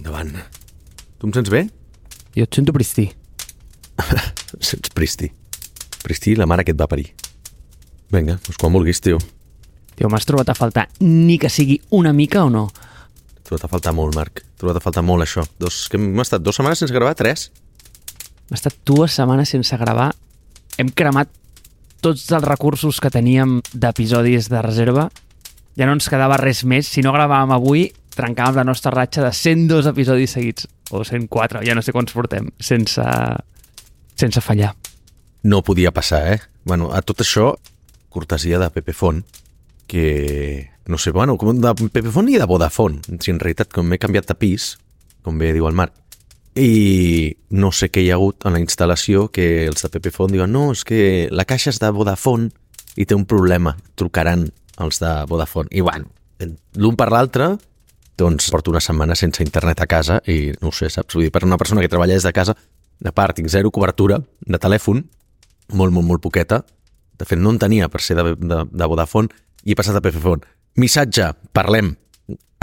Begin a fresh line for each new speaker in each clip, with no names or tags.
Endavant. Tu em sents bé?
Jo et sento pristí.
Sents Pristi. Pristi, la mare que et va parir. Vinga, doncs quan vulguis, tio.
Tio, m'has trobat a faltar ni que sigui una mica o no?
T'ho a faltar molt, Marc. T'ho a faltar molt, això. Dos, que hem estat dues setmanes sense gravar? Tres?
Hem estat dues setmanes sense gravar. Hem cremat tots els recursos que teníem d'episodis de reserva. Ja no ens quedava res més. Si no gravàvem avui, trencàvem la nostra ratxa de 102 episodis seguits. O 104, ja no sé quants portem, sense, sense fallar.
No podia passar, eh? Bueno, a tot això, cortesia de Pepe Font, que, no sé, bueno, com de Pepe Font i de Vodafone. Si en realitat, com m'he canviat de pis, com bé diu el Marc, i no sé què hi ha hagut en la instal·lació que els de Pepe Font diuen no, és que la caixa és de Vodafone i té un problema, trucaran els de Vodafone. I bueno, l'un per l'altre, doncs porto una setmana sense internet a casa i no ho sé, saps? Vull dir, per una persona que treballa des de casa, a part, tinc zero cobertura de telèfon, molt, molt, molt poqueta. De fet, no en tenia per ser de, de, de Vodafone i he passat a Pfone. Missatge, parlem,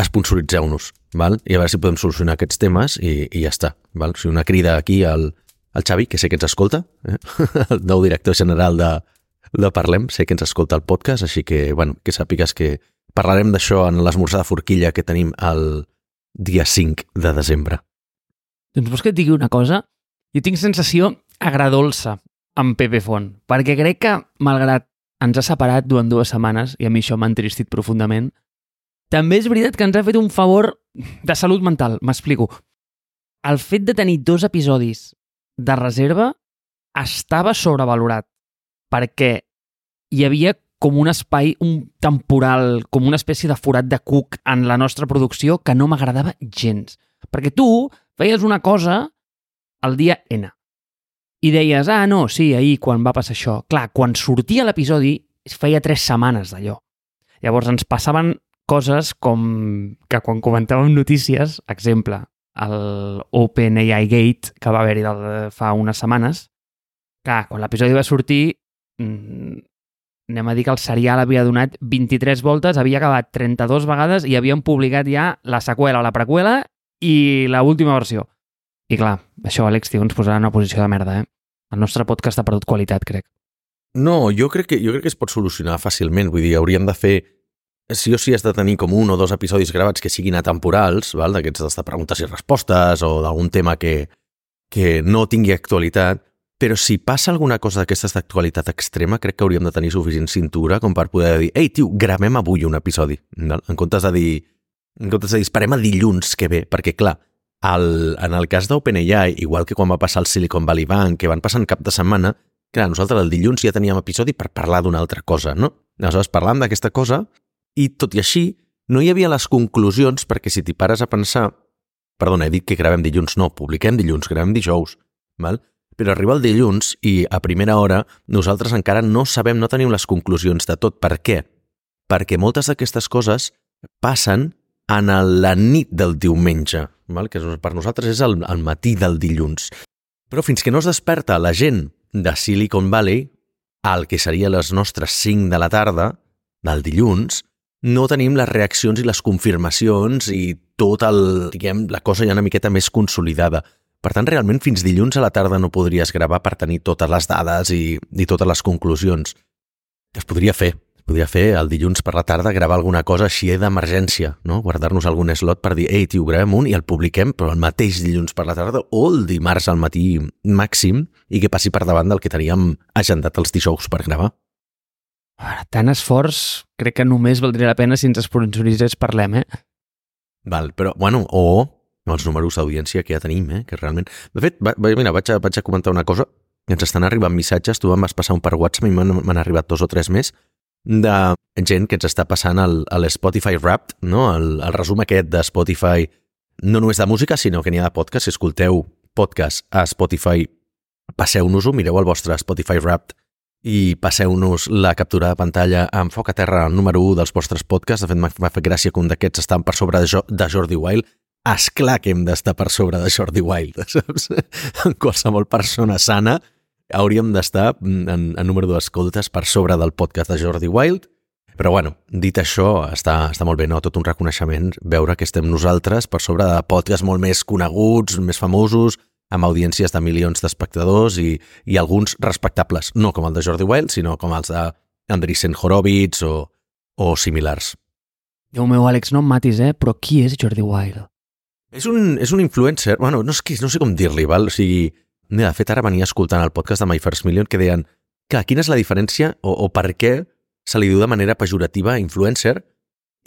esponsoritzeu-nos, val? i a veure si podem solucionar aquests temes i, i ja està. Val? O sigui, una crida aquí al, al Xavi, que sé que ens escolta, eh? el nou director general de, de Parlem, sé que ens escolta el podcast, així que, bueno, que sàpigues que parlarem d'això en l'esmorzar de forquilla que tenim el dia 5 de desembre.
Doncs vols que et digui una cosa? Jo tinc sensació agradolça amb Pepe Font, perquè crec que, malgrat ens ha separat durant dues setmanes, i a mi això m'ha entristit profundament, també és veritat que ens ha fet un favor de salut mental, m'explico. El fet de tenir dos episodis de reserva estava sobrevalorat, perquè hi havia com un espai, un temporal, com una espècie de forat de cuc en la nostra producció que no m'agradava gens. Perquè tu feies una cosa el dia N i deies, ah, no, sí, ahir quan va passar això. Clar, quan sortia l'episodi feia tres setmanes d'allò. Llavors ens passaven coses com que quan comentàvem notícies, exemple, el OpenAI Gate que va haver-hi fa unes setmanes, clar, quan l'episodi va sortir, mmm, anem a dir que el serial havia donat 23 voltes, havia acabat 32 vegades i havien publicat ja la seqüela, la preqüela i la última versió. I clar, això, Àlex, tio, ens posarà en una posició de merda, eh? El nostre podcast ha perdut qualitat, crec.
No, jo crec que, jo crec que es pot solucionar fàcilment. Vull dir, hauríem de fer sí o sí has de tenir com un o dos episodis gravats que siguin atemporals, d'aquests de preguntes i respostes o d'algun tema que, que no tingui actualitat, però si passa alguna cosa d'aquestes d'actualitat extrema, crec que hauríem de tenir suficient cintura com per poder dir «Ei, tio, gravem avui un episodi», en comptes de dir en comptes de dir «Esperem a dilluns que ve», perquè, clar, el, en el cas d'OpenAI, igual que quan va passar el Silicon Valley Bank, que van passant cap de setmana, clar, nosaltres el dilluns ja teníem episodi per parlar d'una altra cosa, no? Aleshores, parlant d'aquesta cosa, i tot i així, no hi havia les conclusions, perquè si t'hi pares a pensar... Perdona, he dit que gravem dilluns, no, publiquem dilluns, gravem dijous, val? Però arriba el dilluns i a primera hora nosaltres encara no sabem, no tenim les conclusions de tot. Per què? Perquè moltes d'aquestes coses passen en la nit del diumenge, val? que per nosaltres és el, el matí del dilluns. Però fins que no es desperta la gent de Silicon Valley, al que seria les nostres 5 de la tarda, del dilluns, no tenim les reaccions i les confirmacions i tot el, diguem, la cosa ja una miqueta més consolidada. Per tant, realment, fins dilluns a la tarda no podries gravar per tenir totes les dades i, i totes les conclusions. Es podria fer, podria fer el dilluns per la tarda gravar alguna cosa així d'emergència, no? guardar-nos algun slot per dir ei, tio, gravem un i el publiquem, però el mateix dilluns per la tarda o el dimarts al matí màxim i que passi per davant del que teníem agendat els dijous per gravar.
Ara, tant esforç, crec que només valdria la pena si ens esponsoritzés Parlem, eh?
Val, però, bueno, o els números d'audiència que ja tenim, eh? que realment... De fet, va, mira, vaig a, vaig a comentar una cosa, ens estan arribant missatges, tu em vas passar un per WhatsApp, i m'han arribat dos o tres més, de gent que ens està passant el, el Spotify Wrapped, no? el, el resum aquest de Spotify, no només de música, sinó que n'hi ha de podcast. Si escolteu podcast a Spotify, passeu-nos-ho, mireu el vostre Spotify Wrapped i passeu-nos la captura de pantalla amb foc a terra al número 1 dels vostres podcasts. De fet, m'ha fet gràcia que un d'aquests estan per sobre de, jo, de Jordi Wild. Esclar que hem d'estar per sobre de Jordi Wild, saps? Qualsevol persona sana hauríem d'estar en, en número d'escoltes per sobre del podcast de Jordi Wild, Però bueno, dit això, està, està molt bé, no? Tot un reconeixement, veure que estem nosaltres per sobre de podcasts molt més coneguts, més famosos, amb audiències de milions d'espectadors i, i alguns respectables, no com el de Jordi Wild, sinó com els d'Andreessen Horowitz o, o similars.
Déu meu, Àlex, no em matis, eh? Però qui és Jordi Wild?
És un, és un influencer, bueno, no, és que, no sé com dir-li, val? O sigui, de fet, ara venia escoltant el podcast de My First Million que deien, clar, quina és la diferència o, o per què se li diu de manera pejorativa influencer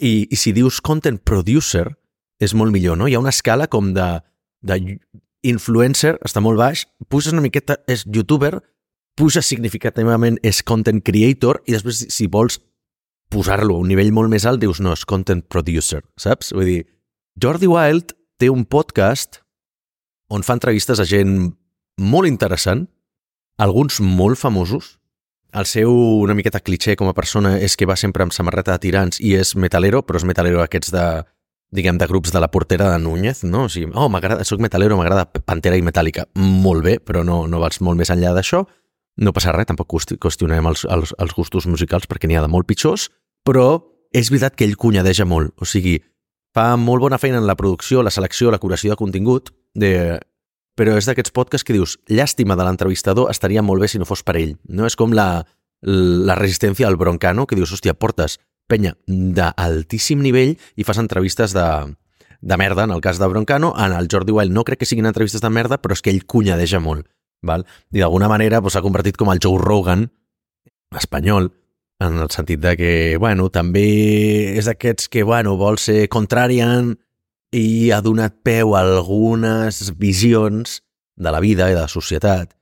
i, i si dius content producer és molt millor, no? Hi ha una escala com de, de influencer, està molt baix, puges una miqueta, és youtuber, puja significativament, és content creator i després si vols posar-lo a un nivell molt més alt dius no, és content producer, saps? Vull dir, Jordi Wild té un podcast on fa entrevistes a gent molt interessant, alguns molt famosos, el seu una miqueta cliché com a persona és que va sempre amb samarreta de tirants i és metalero, però és metalero aquests de, diguem, de grups de la portera de Núñez, no? O sigui, oh, m'agrada, soc metalero, m'agrada Pantera i Metàl·lica. Molt bé, però no, no vas molt més enllà d'això. No passa res, tampoc qüestionem els, els, els gustos musicals perquè n'hi ha de molt pitjors, però és veritat que ell cunyadeja molt. O sigui, fa molt bona feina en la producció, la selecció, la curació de contingut, de, però és d'aquests podcasts que dius, llàstima de l'entrevistador, estaria molt bé si no fos per ell. No és com la, la resistència al broncano, que dius, hòstia, portes penya d'altíssim nivell i fas entrevistes de, de merda, en el cas de Broncano, en el Jordi Wild no crec que siguin entrevistes de merda, però és que ell cunyadeja molt. Val? I d'alguna manera s'ha doncs, convertit com el Joe Rogan espanyol, en el sentit de que, bueno, també és d'aquests que, bueno, vol ser contrarian, i ha donat peu a algunes visions de la vida i de la societat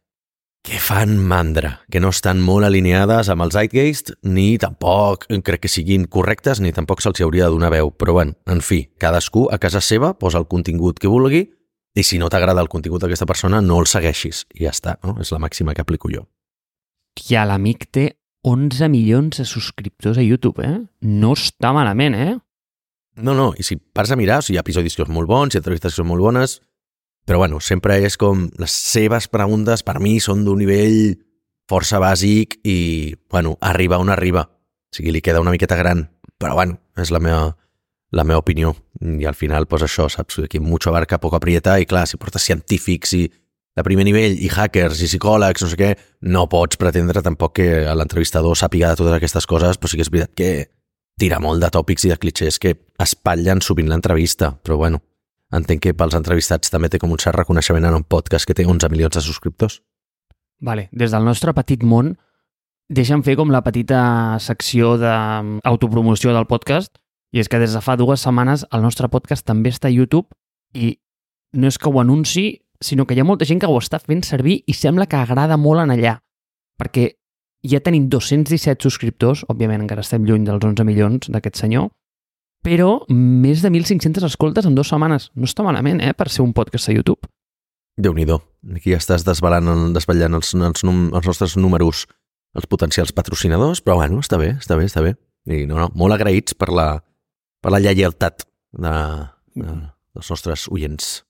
que fan mandra, que no estan molt alineades amb el zeitgeist, ni tampoc crec que siguin correctes, ni tampoc se'ls hauria de donar veu. Però bueno, en fi, cadascú a casa seva posa el contingut que vulgui i si no t'agrada el contingut d'aquesta persona, no el segueixis. I ja està, no? És la màxima que aplico jo.
Ja l'amic té 11 milions de subscriptors a YouTube, eh? No està malament, eh?
No, no, i si pares a mirar, o sigui, hi ha episodis que són molt bons, hi ha entrevistes que són molt bones, però bueno, sempre és com les seves preguntes per mi són d'un nivell força bàsic i, bueno, arriba on arriba. O sigui, li queda una miqueta gran, però bueno, és la meva, la meva opinió. I al final, pues això, saps? Aquí mucho abarca, poco aprieta, i clar, si portes científics i de primer nivell i hackers i psicòlegs, no sé què, no pots pretendre tampoc que l'entrevistador sàpiga de totes aquestes coses, però sí que és veritat que tira molt de tòpics i de clichés que espatllen sovint l'entrevista, però bueno, entenc que pels entrevistats també té com un cert reconeixement en un podcast que té 11 milions de subscriptors.
Vale, des del nostre petit món, deixa'm fer com la petita secció d'autopromoció del podcast, i és que des de fa dues setmanes el nostre podcast també està a YouTube i no és que ho anunci, sinó que hi ha molta gent que ho està fent servir i sembla que agrada molt en allà, perquè ja tenim 217 subscriptors, òbviament encara estem lluny dels 11 milions d'aquest senyor, però més de 1.500 escoltes en dues setmanes. No està malament, eh, per ser un podcast a YouTube.
déu nhi Aquí ja estàs desvelant, desvetllant els, els, els nostres números, els potencials patrocinadors, però bueno, està bé, està bé, està bé. I no, no, molt agraïts per la, per la lleialtat de, de, dels nostres oients.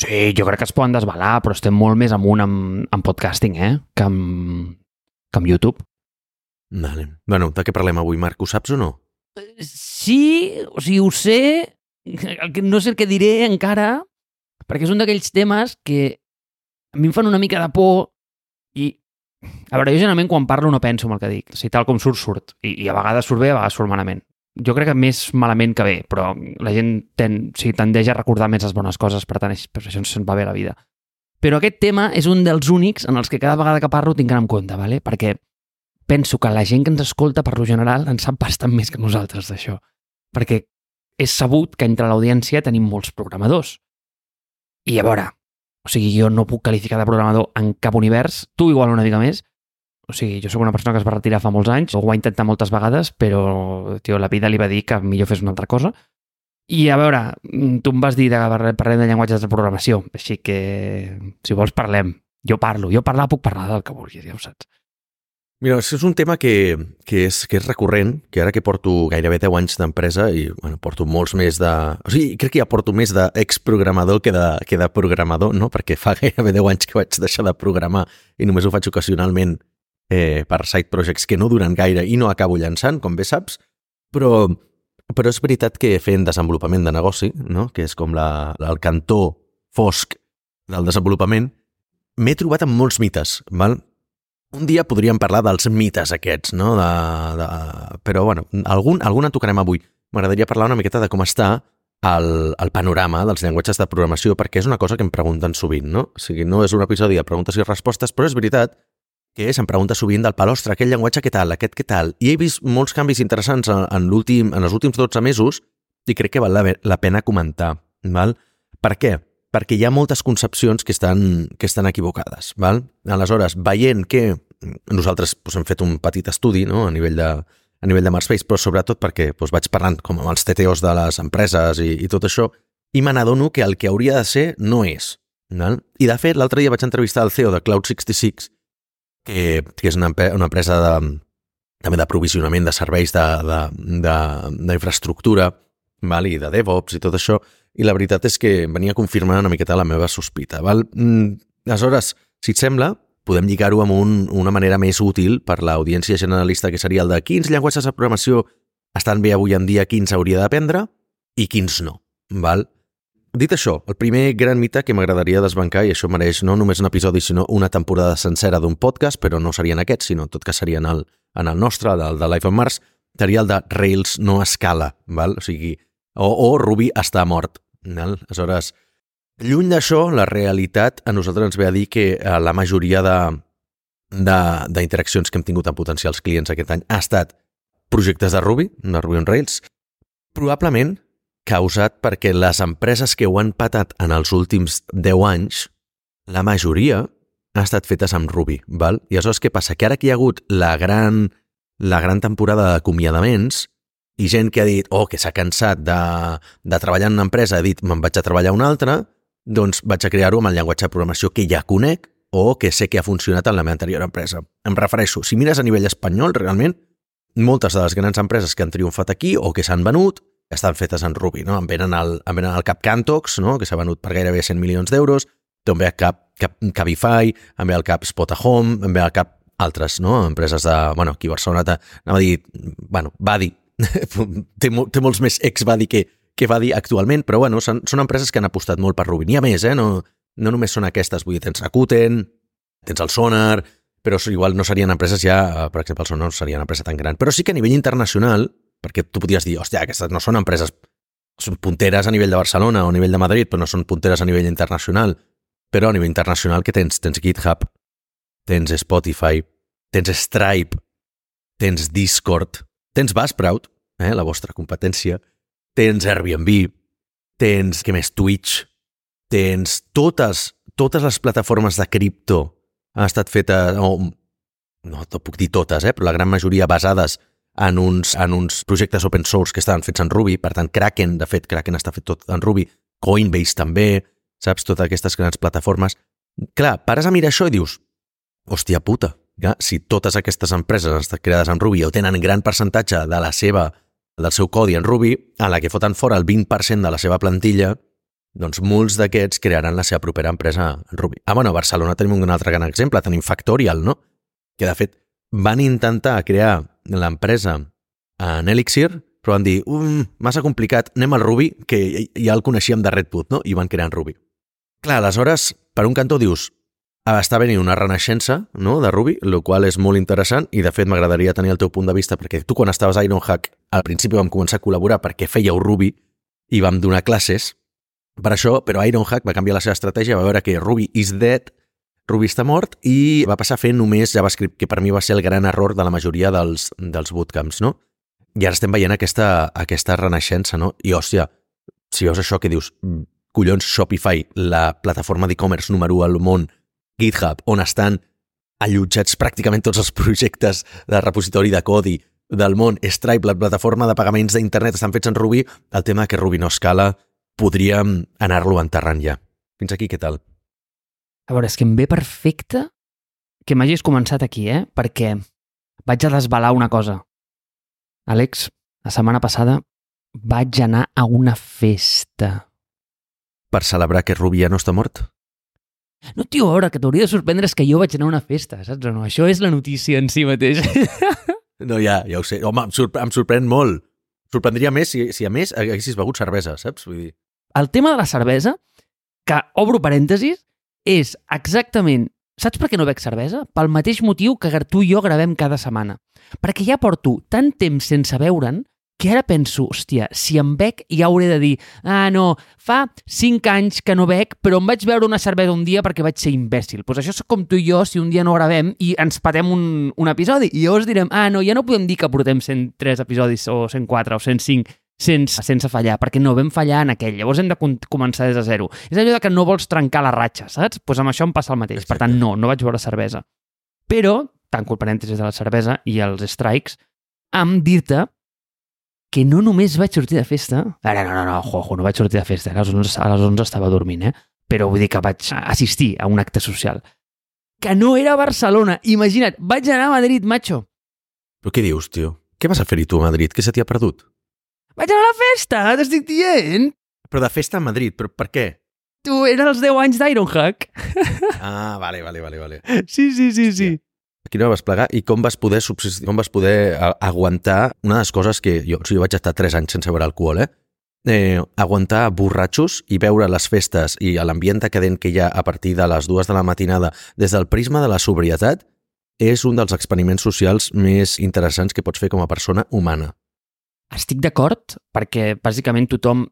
Sí, jo crec que es poden desvelar, però estem molt més amunt amb, amb podcasting, eh? Que amb, que amb YouTube.
Vale. Bueno, de què parlem avui, Marc? Ho saps o no?
Sí, o sigui, ho sé, no sé el que diré encara, perquè és un d'aquells temes que a mi em fan una mica de por i, a veure, jo generalment quan parlo no penso en el que dic. Si tal com surt, surt. I, i a vegades surt bé, a vegades surt malament. Jo crec que més malament que bé, però la gent ten, o sigui, tendeix a recordar més les bones coses, per tant, per això ens va bé la vida. Però aquest tema és un dels únics en els que cada vegada que parlo tinc en compte, ¿vale? perquè penso que la gent que ens escolta, per lo general, en sap bastant més que nosaltres d'això. Perquè és sabut que entre l'audiència tenim molts programadors. I a veure, o sigui, jo no puc qualificar de programador en cap univers, tu igual una mica més, o sigui, jo sóc una persona que es va retirar fa molts anys, ho va intentar moltes vegades, però, tio, la vida li va dir que millor fes una altra cosa, i a veure, mm, tu em vas dir que parlem de llenguatges de programació, així que si vols parlem. Jo parlo, jo parlar puc parlar del que vulguis, ja ho saps.
Mira, és un tema que, que, és, que és recurrent, que ara que porto gairebé 10 anys d'empresa i bueno, porto molts més de... O sigui, crec que ja porto més d'exprogramador que, de, que de programador, no? Perquè fa gairebé 10 anys que vaig deixar de programar i només ho faig ocasionalment eh, per side projects que no duren gaire i no acabo llançant, com bé saps, però, però és veritat que fent desenvolupament de negoci, no? que és com la, el cantó fosc del desenvolupament, m'he trobat amb molts mites, val? Un dia podríem parlar dels mites aquests, no? De, de... Però, bueno, algun, algun en tocarem avui. M'agradaria parlar una miqueta de com està el, el panorama dels llenguatges de programació, perquè és una cosa que em pregunten sovint, no? O sigui, no és un episodi de preguntes i respostes, però és veritat que se'm pregunta sovint del pal, ostres, aquest llenguatge què tal, aquest què tal? I he vist molts canvis interessants en, en, últim, en els últims 12 mesos i crec que val la, la pena comentar. Val? Per què? Perquè hi ha moltes concepcions que estan, que estan equivocades. Val? Aleshores, veient que nosaltres doncs, hem fet un petit estudi no? a nivell de, a nivell de Marspace, però sobretot perquè doncs, vaig parlant com amb els TTOs de les empreses i, i tot això, i me n'adono que el que hauria de ser no és. Val? I de fet, l'altre dia vaig entrevistar el CEO de Cloud66 que, que és una, una empresa de, també de provisionament de serveis d'infraestructura val? i de DevOps i tot això, i la veritat és que venia confirmant una miqueta la meva sospita. Val? Mm, aleshores, si et sembla, podem lligar-ho amb un, una manera més útil per l'audiència generalista, que seria el de quins llenguatges de programació estan bé avui en dia, quins hauria d'aprendre i quins no. Val? Dit això, el primer gran mite que m'agradaria desbancar, i això mereix no només un episodi, sinó una temporada sencera d'un podcast, però no serien aquests, sinó tot que serien el, en el nostre, el de Life on Mars, seria el de Rails no escala, val? o sigui, o, o Ruby està mort. Val? Aleshores, lluny d'això, la realitat a nosaltres ens ve a dir que eh, la majoria de d'interaccions que hem tingut amb potencials clients aquest any ha estat projectes de Ruby, de Ruby on Rails, probablement causat perquè les empreses que ho han patat en els últims 10 anys, la majoria ha estat fetes amb Ruby, val? I aleshores què passa? Que ara que hi ha hagut la gran, la gran temporada d'acomiadaments i gent que ha dit, oh, que s'ha cansat de, de treballar en una empresa, ha dit, me'n vaig a treballar una altra, doncs vaig a crear-ho amb el llenguatge de programació que ja conec o que sé que ha funcionat en la meva anterior empresa. Em refereixo, si mires a nivell espanyol, realment, moltes de les grans empreses que han triomfat aquí o que s'han venut estan fetes en Ruby, no? Em venen al, em venen al cap Cantox, no? que s'ha venut per gairebé 100 milions d'euros, també al cap, cap Cabify, em ve al cap Spotahome, em ve al cap altres no? empreses de... Bueno, aquí a Barcelona anava a dir... Bueno, Badi. té, té molts més ex-Badi que, que Badi actualment, però bueno, són, són empreses que han apostat molt per Ruby. N'hi ha més, eh? No, no només són aquestes, vull dir, tens Rakuten, tens el Sonar, però igual no serien empreses ja, per exemple, el Sonar no seria una empresa tan gran. Però sí que a nivell internacional perquè tu podries dir, hòstia, aquestes no són empreses, són punteres a nivell de Barcelona o a nivell de Madrid, però no són punteres a nivell internacional. Però a nivell internacional que tens? Tens GitHub, tens Spotify, tens Stripe, tens Discord, tens Buzzsprout, eh, la vostra competència, tens Airbnb, tens, què més, Twitch, tens totes, totes les plataformes de cripto han estat fetes, o, no, no puc dir totes, eh, però la gran majoria basades en uns, en uns projectes open source que estaven fets en Ruby, per tant, Kraken, de fet, Kraken està fet tot en Ruby, Coinbase també, saps, totes aquestes grans plataformes. Clar, pares a mirar això i dius, hòstia puta, ja, si totes aquestes empreses han estat creades en Ruby o tenen gran percentatge de la seva, del seu codi en Ruby, a la que foten fora el 20% de la seva plantilla, doncs molts d'aquests crearan la seva propera empresa en Ruby. Ah, bueno, a Barcelona tenim un altre gran exemple, tenim Factorial, no? Que, de fet, van intentar crear l'empresa en Elixir, però van dir, um, massa complicat, anem al Ruby, que ja el coneixíem de Redwood, no? I van crear en Ruby. Clar, aleshores, per un cantó dius, està venint una renaixença no, de Ruby, el qual és molt interessant i de fet m'agradaria tenir el teu punt de vista perquè tu quan estaves a Ironhack al principi vam començar a col·laborar perquè fèieu Ruby i vam donar classes per això, però Ironhack va canviar la seva estratègia, va veure que Ruby is dead Ruby està mort i va passar a fer només JavaScript, que per mi va ser el gran error de la majoria dels, dels bootcamps, no? I ara estem veient aquesta, aquesta renaixença, no? I, hòstia, si veus això que dius, mm, collons, Shopify, la plataforma d'e-commerce número 1 al món, GitHub, on estan allotjats pràcticament tots els projectes de repositori de codi del món, Stripe, la plataforma de pagaments d'internet, estan fets en Ruby, el tema que Ruby no escala, podríem anar-lo enterrant ja. Fins aquí, què tal?
A veure, és que em ve perfecte que m'hagis començat aquí, eh? Perquè vaig a desvelar una cosa. Àlex, la setmana passada vaig anar a una festa.
Per celebrar que Rubi ja no està mort?
No, tio, a veure, que t'hauria de sorprendre és que jo vaig anar a una festa, saps o no? Això és la notícia en si mateix.
No, ja, ja ho sé. Home, em, sorpre em sorprèn molt. Sorprendria més si, si a més haguessis begut cervesa, saps? Vull dir...
El tema de la cervesa, que, obro parèntesis, és exactament... Saps per què no bec cervesa? Pel mateix motiu que tu i jo gravem cada setmana. Perquè ja porto tant temps sense veure'n que ara penso, hòstia, si em bec ja hauré de dir ah, no, fa 5 anys que no bec, però em vaig veure una cervesa un dia perquè vaig ser imbècil. Doncs pues això és com tu i jo si un dia no gravem i ens patem un, un episodi i llavors direm, ah, no, ja no podem dir que portem 103 episodis o 104 o 105 sense, sense fallar, perquè no vam fallar en aquell. Llavors hem de començar des de zero. És allò que no vols trencar la ratxa, saps? Doncs pues amb això em passa el mateix. Exacte. Per tant, no, no vaig veure cervesa. Però, tanco el parèntesis de la cervesa i els strikes, amb dir-te que no només vaig sortir de festa... Ara, no, no, no, ojo, no vaig sortir de festa, a les 11, a les 11 estava dormint, eh? Però vull dir que vaig assistir a un acte social. Que no era a Barcelona. Imagina't, vaig anar a Madrid, macho.
Però què dius, tio? Què vas a fer-hi tu a Madrid? Què se t'hi ha perdut?
Vaig anar a la festa, t'estic dient.
Però de festa a Madrid, però per què?
Tu, eren els 10 anys d'Ironhack.
Ah, vale, vale, vale, vale.
Sí, sí, sí, sí.
Aquí no vas plegar i com vas poder subsistir, com vas poder aguantar una de les coses que jo, o sigui, jo vaig estar 3 anys sense beure alcohol, eh? eh, aguantar borratxos i veure les festes i l'ambient decadent que hi ha a partir de les dues de la matinada des del prisma de la sobrietat és un dels experiments socials més interessants que pots fer com a persona humana.
Estic d'acord, perquè bàsicament tothom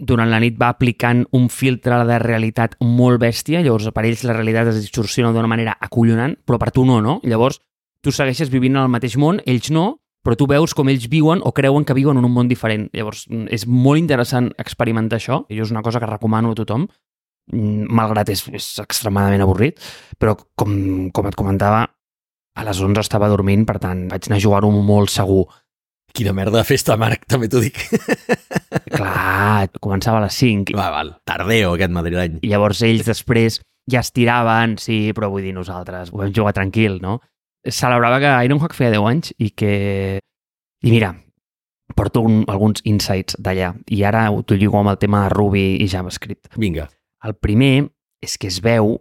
durant la nit va aplicant un filtre de realitat molt bèstia, llavors per ells la realitat es distorsiona d'una manera acollonant, però per tu no, no? Llavors tu segueixes vivint en el mateix món, ells no, però tu veus com ells viuen o creuen que viuen en un món diferent. Llavors és molt interessant experimentar això, i és una cosa que recomano a tothom, mm, malgrat és, és extremadament avorrit, però com, com et comentava, a les 11 estava dormint, per tant vaig anar a jugar-ho molt segur.
Quina merda de festa, Marc, també t'ho dic.
Clar, començava a les 5.
Va, val, tardeo aquest madrileny.
I llavors ells després ja es tiraven, sí, però vull dir nosaltres, ho vam jugar tranquil, no? Celebrava que Ironhawk feia 10 anys i que... I mira, porto un, alguns insights d'allà i ara t'ho lligo amb el tema de Ruby i JavaScript.
Vinga.
El primer és que es veu,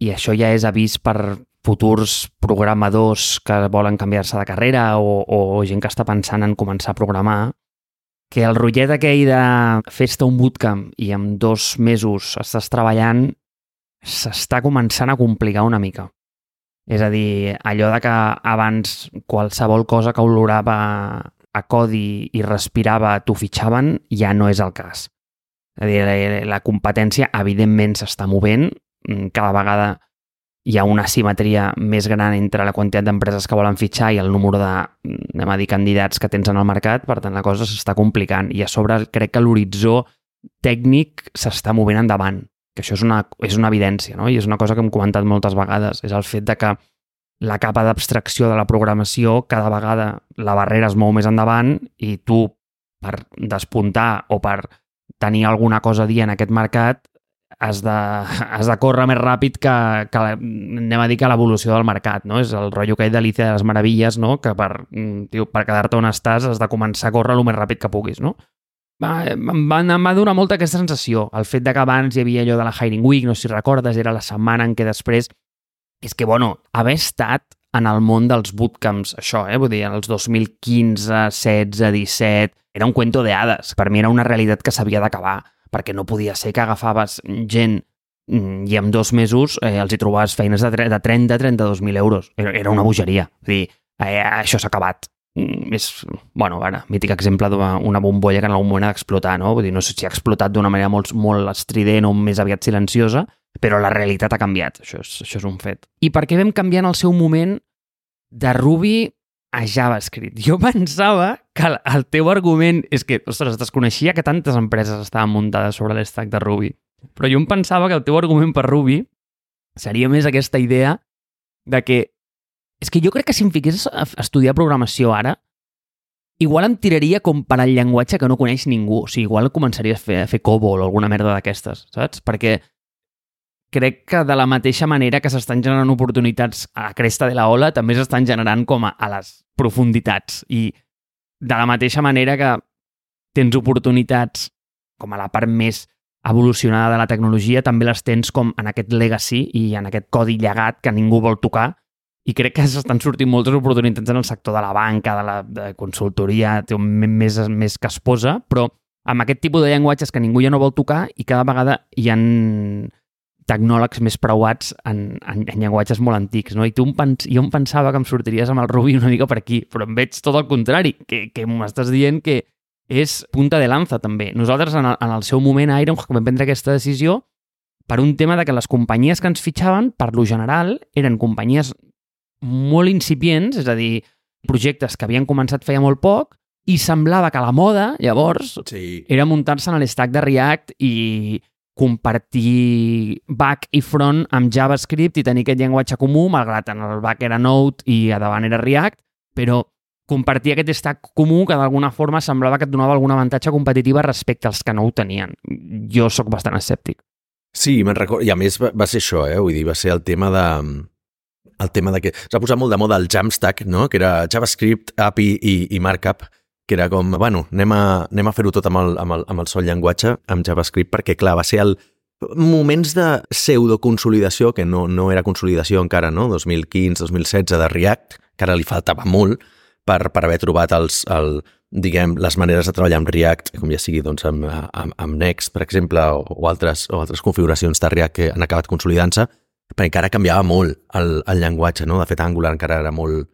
i això ja és avís per futurs programadors que volen canviar-se de carrera o, o gent que està pensant en començar a programar, que el rotllet aquell de festa un bootcamp i en dos mesos estàs treballant s'està començant a complicar una mica. És a dir, allò de que abans qualsevol cosa que olorava a codi i respirava t'ho fitxaven, ja no és el cas. És a dir, la competència evidentment s'està movent, cada vegada hi ha una simetria més gran entre la quantitat d'empreses que volen fitxar i el número de, anem a dir, candidats que tens en el mercat, per tant la cosa s'està complicant i a sobre crec que l'horitzó tècnic s'està movent endavant, que això és una, és una evidència, no? i és una cosa que hem comentat moltes vegades, és el fet de que la capa d'abstracció de la programació cada vegada la barrera es mou més endavant i tu per despuntar o per tenir alguna cosa a dir en aquest mercat has de, has de córrer més ràpid que, que anem a dir que l'evolució del mercat, no? És el rotllo que hi d'Alicia de les Meravilles, no? Que per, mm, tio, per quedar-te on estàs has de començar a córrer el més ràpid que puguis, no? Va, em va, em va donar molta aquesta sensació. El fet de que abans hi havia allò de la Hiring Week, no sé si recordes, era la setmana en què després... És que, bueno, haver estat en el món dels bootcamps, això, eh? Vull dir, els 2015, 16, 17... Era un cuento de hades. Per mi era una realitat que s'havia d'acabar perquè no podia ser que agafaves gent mm, i en dos mesos eh, els hi trobaves feines de, de 30-32.000 euros. Era, era una bogeria. És dir, eh, això s'ha acabat. Mm, és, bueno, ara, mític exemple d'una bombolla que en algun moment ha d'explotar, no? Vull dir, no sé si ha explotat d'una manera molt, molt estrident o més aviat silenciosa, però la realitat ha canviat, això és, això és un fet. I per què vam canviar en el seu moment de Ruby a JavaScript. Jo pensava que el, teu argument és que, ostres, desconeixia que tantes empreses estaven muntades sobre l'estack de Ruby. Però jo em pensava que el teu argument per Ruby seria més aquesta idea de que és que jo crec que si em fiqués a estudiar programació ara, igual em tiraria com per al llenguatge que no coneix ningú. O sigui, igual començaria a fer, a fer COBOL o alguna merda d'aquestes, saps? Perquè crec que de la mateixa manera que s'estan generant oportunitats a la cresta de la ola, també s'estan generant com a, a les profunditats. I de la mateixa manera que tens oportunitats com a la part més evolucionada de la tecnologia també les tens com en aquest legacy i en aquest codi llegat que ningú vol tocar. I crec que s'estan sortint moltes oportunitats en el sector de la banca, de la de consultoria, té un més, més que es posa, però amb aquest tipus de llenguatges que ningú ja no vol tocar i cada vegada hi han tecnòlegs més preuats en, en, en llenguatges molt antics, no? I tu em pens, jo em pensava que em sortiries amb el Ruby una mica per aquí, però em veig tot el contrari, que, que m'estàs dient que és punta de lanza també. Nosaltres en el, en el seu moment a Iron vam prendre aquesta decisió per un tema de que les companyies que ens fitxaven, per lo general, eren companyies molt incipients, és a dir, projectes que havien començat feia molt poc, i semblava que la moda, llavors,
Sí.
era muntar-se en l'estack de React i compartir back i front amb JavaScript i tenir aquest llenguatge comú, malgrat en el back era Node i a davant era React, però compartir aquest stack comú que d'alguna forma semblava que et donava algun avantatge competitiva respecte als que no ho tenien. Jo sóc bastant escèptic.
Sí, me'n recordo. I a més va, va ser això, eh? Vull dir, va ser el tema de el tema de que s'ha posat molt de moda el Jamstack, no? que era JavaScript, API i, i Markup, que era com, bueno, anem a, anem a fer-ho tot amb el, amb, el, amb el sol llenguatge, amb JavaScript, perquè, clar, va ser el moments de pseudoconsolidació, que no, no era consolidació encara, no? 2015-2016 de React, que ara li faltava molt per, per haver trobat els, el, diguem, les maneres de treballar amb React, com ja sigui doncs, amb, amb, amb Next, per exemple, o, o, altres, o altres configuracions de React que han acabat consolidant-se, perquè encara canviava molt el, el llenguatge, no? De fet, Angular encara era molt,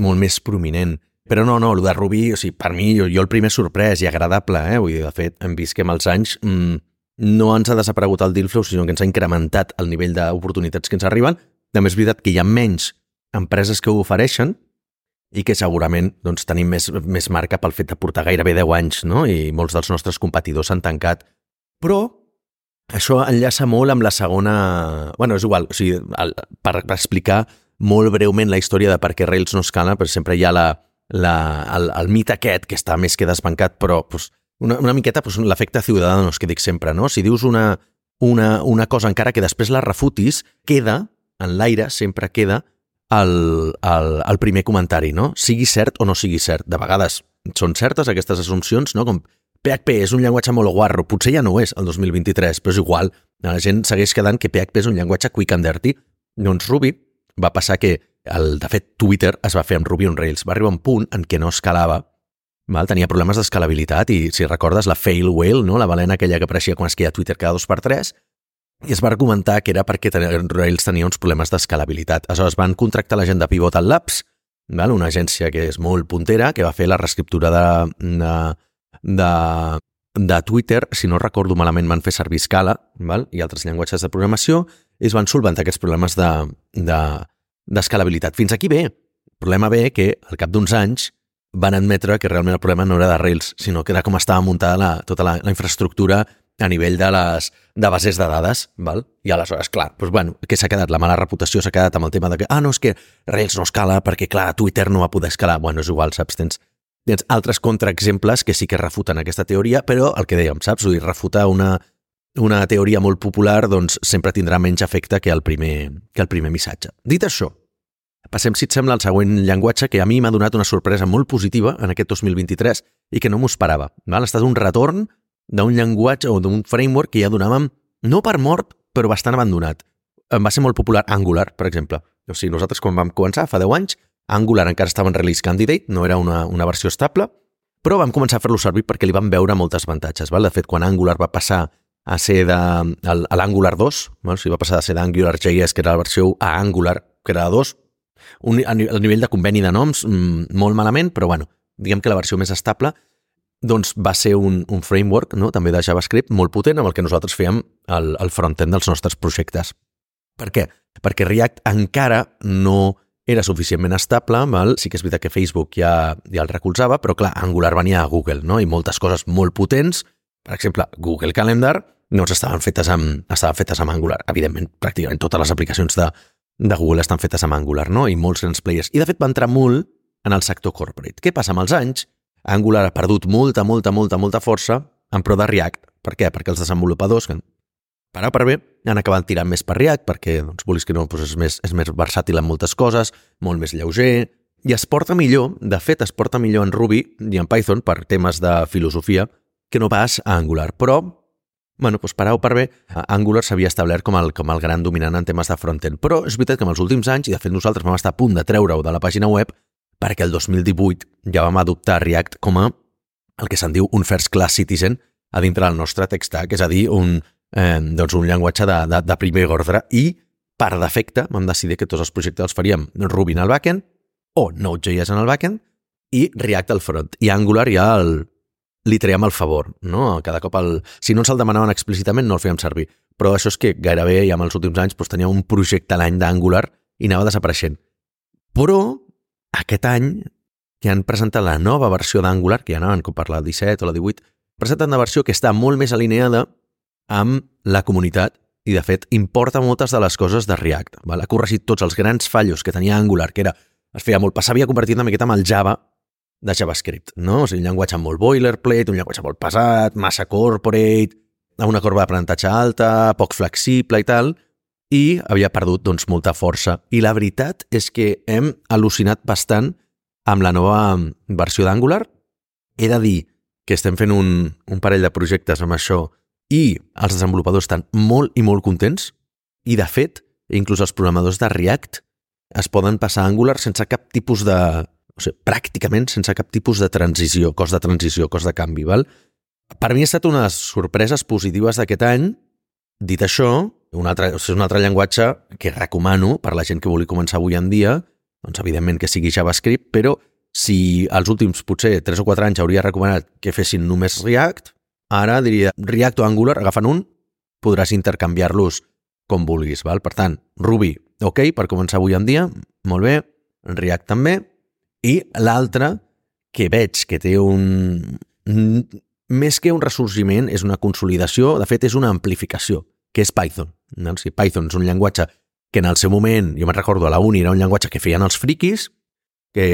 molt més prominent. Però no, no, el de Ruby, o sigui, per mi, jo, jo el primer sorprès i agradable, eh? Vull dir, de fet, hem vist que amb els anys mmm, no ens ha desaparegut el deal flow, sinó que ens ha incrementat el nivell d'oportunitats que ens arriben. També és veritat que hi ha menys empreses que ho ofereixen i que segurament doncs, tenim més, més marca pel fet de portar gairebé 10 anys, no? I molts dels nostres competidors s'han tancat. Però això enllaça molt amb la segona... bueno, és igual, o sigui, el, per, per explicar molt breument la història de per què Rails no escala, però sempre hi ha la, la, el, el mite aquest que està més que desbancat, però pues, una, una miqueta pues, l'efecte Ciudadanos que dic sempre, no? Si dius una, una, una cosa encara que després la refutis, queda, en l'aire sempre queda el, el, el primer comentari, no? Sigui cert o no sigui cert. De vegades són certes aquestes assumpcions, no? Com PHP és un llenguatge molt guarro, potser ja no ho és el 2023, però és igual. La gent segueix quedant que PHP és un llenguatge quick and dirty. Doncs Ruby va passar que, el, de fet, Twitter es va fer amb Ruby on Rails. Va arribar un punt en què no escalava, val? tenia problemes d'escalabilitat i, si recordes, la fail whale, no? la balena aquella que apareixia quan es queia Twitter cada dos per tres, i es va argumentar que era perquè Rails tenia uns problemes d'escalabilitat. Aleshores van contractar la gent de Pivotal Labs, val? una agència que és molt puntera, que va fer la reescriptura de, de, de, de Twitter, si no recordo malament van fer servir Scala val? i altres llenguatges de programació, i es van solventar aquests problemes d'escalabilitat. De, de, Fins aquí bé. El problema ve que al cap d'uns anys van admetre que realment el problema no era de Rails, sinó que era com estava muntada la, tota la, la infraestructura a nivell de les de bases de dades, val? I aleshores, clar, doncs, bueno, què s'ha quedat? La mala reputació s'ha quedat amb el tema de que, ah, no, és que Rails no escala perquè, clar, Twitter no va poder escalar. Bueno, és igual, saps? Tens, tens altres contraexemples que sí que refuten aquesta teoria, però el que dèiem, saps? Vull dir, refutar una, una teoria molt popular doncs sempre tindrà menys efecte que el primer, que el primer missatge. Dit això, passem, si et sembla, al següent llenguatge que a mi m'ha donat una sorpresa molt positiva en aquest 2023 i que no m'ho esperava. Val? Ha estat un retorn d'un llenguatge o d'un framework que ja donàvem, no per mort, però bastant abandonat. Em va ser molt popular Angular, per exemple. O sigui, nosaltres quan vam començar, fa 10 anys, Angular encara estava en release candidate, no era una, una versió estable, però vam començar a fer-lo servir perquè li vam veure moltes avantatges. Val? De fet, quan Angular va passar a ser de, a, l'Angular 2, val? o sigui, va passar de ser d'Angular.js, que era la versió a Angular, que era la 2, un, a, nivell de conveni de noms, mmm, molt malament, però bueno, diguem que la versió més estable doncs va ser un, un framework no? també de JavaScript molt potent amb el que nosaltres fèiem el, el front-end dels nostres projectes. Per què? Perquè React encara no era suficientment estable, val? sí que és veritat que Facebook ja, ja el recolzava, però clar, Angular venia a Google, no? i moltes coses molt potents, per exemple, Google Calendar, no estaven fetes amb, estaven fetes amb Angular. Evidentment, pràcticament totes les aplicacions de, de Google estan fetes amb Angular, no? i molts grans players. I de fet va entrar molt en el sector corporate. Què passa amb els anys? Angular ha perdut molta, molta, molta, molta força en pro de React. Per què? Perquè els desenvolupadors, que per A per B, han acabat tirant més per React, perquè, doncs, vulguis que no, doncs és, més, és més versàtil en moltes coses, molt més lleuger, i es porta millor, de fet, es porta millor en Ruby i en Python per temes de filosofia que no pas a Angular. Però bueno, doncs per A o per B, Angular s'havia establert com el, com el gran dominant en temes de frontend. Però és veritat que en els últims anys, i de fet nosaltres vam estar a punt de treure-ho de la pàgina web, perquè el 2018 ja vam adoptar React com a el que se'n diu un first class citizen a dintre del nostre tech stack, és a dir, un, eh, doncs un llenguatge de, de, de primer ordre. I, per defecte, vam decidir que tots els projectes els faríem Ruby en el backend o Node.js en el backend i React al front. I Angular ja el, li traiem el favor, no? Cada cop el... Si no ens el demanaven explícitament, no el fèiem servir. Però això és que gairebé ja en els últims anys doncs, tenia un projecte a l'any d'Angular i anava desapareixent. Però aquest any que han presentat la nova versió d'Angular, que ja anaven com per la 17 o la 18, presenten una versió que està molt més alineada amb la comunitat i, de fet, importa moltes de les coses de React. Val? Ha corregit tots els grans fallos que tenia Angular, que era, es feia molt, s'havia convertit una miqueta amb el Java de JavaScript, no? O sigui, un llenguatge molt boilerplate, un llenguatge molt pesat, massa corporate, amb una corba d'aprenentatge alta, poc flexible i tal, i havia perdut doncs, molta força. I la veritat és que hem al·lucinat bastant amb la nova versió d'Angular. He de dir que estem fent un, un parell de projectes amb això i els desenvolupadors estan molt i molt contents i, de fet, inclús els programadors de React es poden passar a Angular sense cap tipus de, o sigui, pràcticament sense cap tipus de transició, cost de transició, cost de canvi. Val? Per mi ha estat una de les sorpreses positives d'aquest any. Dit això, un altre, o sigui, un altre llenguatge que recomano per la gent que vulgui començar avui en dia, doncs evidentment que sigui JavaScript, però si als últims potser 3 o 4 anys hauria recomanat que fessin només React, ara diria React o Angular, agafen un, podràs intercanviar-los com vulguis. Val? Per tant, Ruby, ok, per començar avui en dia, molt bé, React també, i l'altre, que veig que té un... Més que un ressorgiment, és una consolidació, de fet és una amplificació, que és Python. No? Sigui, Python és un llenguatge que en el seu moment, jo me'n recordo a la uni, era un llenguatge que feien els friquis, que,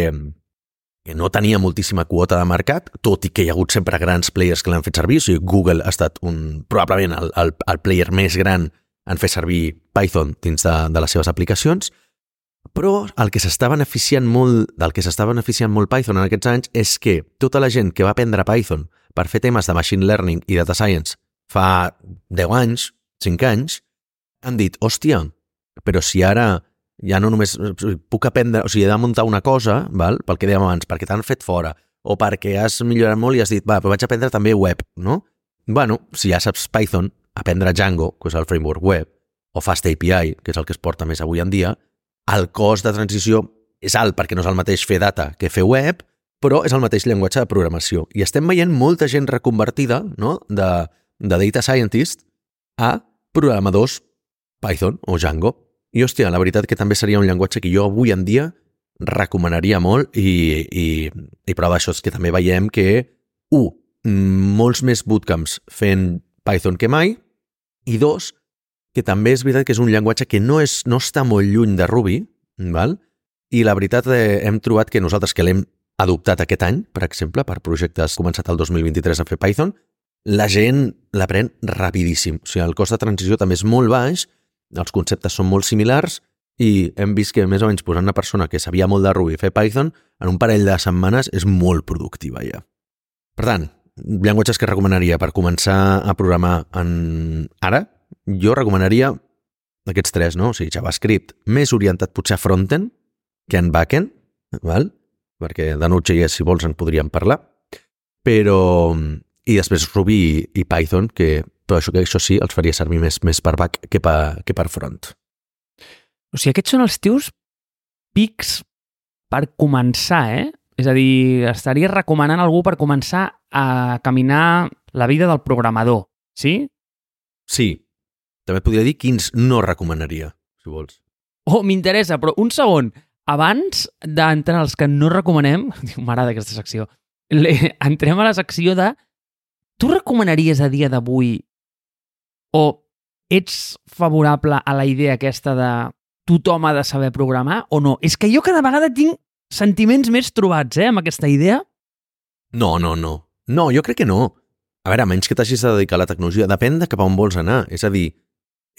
que no tenia moltíssima quota de mercat, tot i que hi ha hagut sempre grans players que l'han fet servir, o sigui, Google ha estat un, probablement el, el, el player més gran en fer servir Python dins de, de les seves aplicacions, però el que s'està beneficiant molt, del que s'està beneficiant molt Python en aquests anys és que tota la gent que va aprendre Python per fer temes de machine learning i data science fa 10 anys, 5 anys, han dit, hòstia, però si ara ja no només puc aprendre, o sigui, he de muntar una cosa, val? pel que dèiem abans, perquè t'han fet fora, o perquè has millorat molt i has dit, va, però vaig aprendre també web, no? Bueno, si ja saps Python, aprendre Django, que és el framework web, o Fast API, que és el que es porta més avui en dia, el cost de transició és alt perquè no és el mateix fer data que fer web, però és el mateix llenguatge de programació. I estem veient molta gent reconvertida no? de, de data scientist a programadors Python o Django. I, hòstia, la veritat que també seria un llenguatge que jo avui en dia recomanaria molt i, i, i prova d'això és que també veiem que, un, molts més bootcamps fent Python que mai, i dos, que també és veritat que és un llenguatge que no, és, no està molt lluny de Ruby, val? i la veritat eh, hem trobat que nosaltres que l'hem adoptat aquest any, per exemple, per projectes començat el 2023 a fer Python, la gent l'aprèn rapidíssim. O sigui, el cost de transició també és molt baix, els conceptes són molt similars i hem vist que més o menys posant una persona que sabia molt de Ruby fer Python, en un parell de setmanes és molt productiva ja. Per tant, llenguatges que recomanaria per començar a programar en ara, jo recomanaria aquests tres, no? O sigui, JavaScript més orientat potser a frontend que en backend, val? perquè de Node.js, si vols, en podríem parlar, però... I després Ruby i, i Python, que però això, que això sí els faria servir més, més per back que per, que per front.
O sigui, aquests són els teus pics per començar, eh? És a dir, estaria recomanant algú per començar a caminar la vida del programador, sí?
Sí, també et podria dir quins no recomanaria, si vols.
Oh, m'interessa, però un segon. Abans d'entrar als que no recomanem, m'agrada aquesta secció, le, entrem a la secció de tu recomanaries a dia d'avui o ets favorable a la idea aquesta de tothom ha de saber programar o no? És que jo cada vegada tinc sentiments més trobats, eh, amb aquesta idea.
No, no, no. No, jo crec que no. A veure, a menys que t'hagis de dedicar a la tecnologia, depèn de cap a on vols anar. És a dir,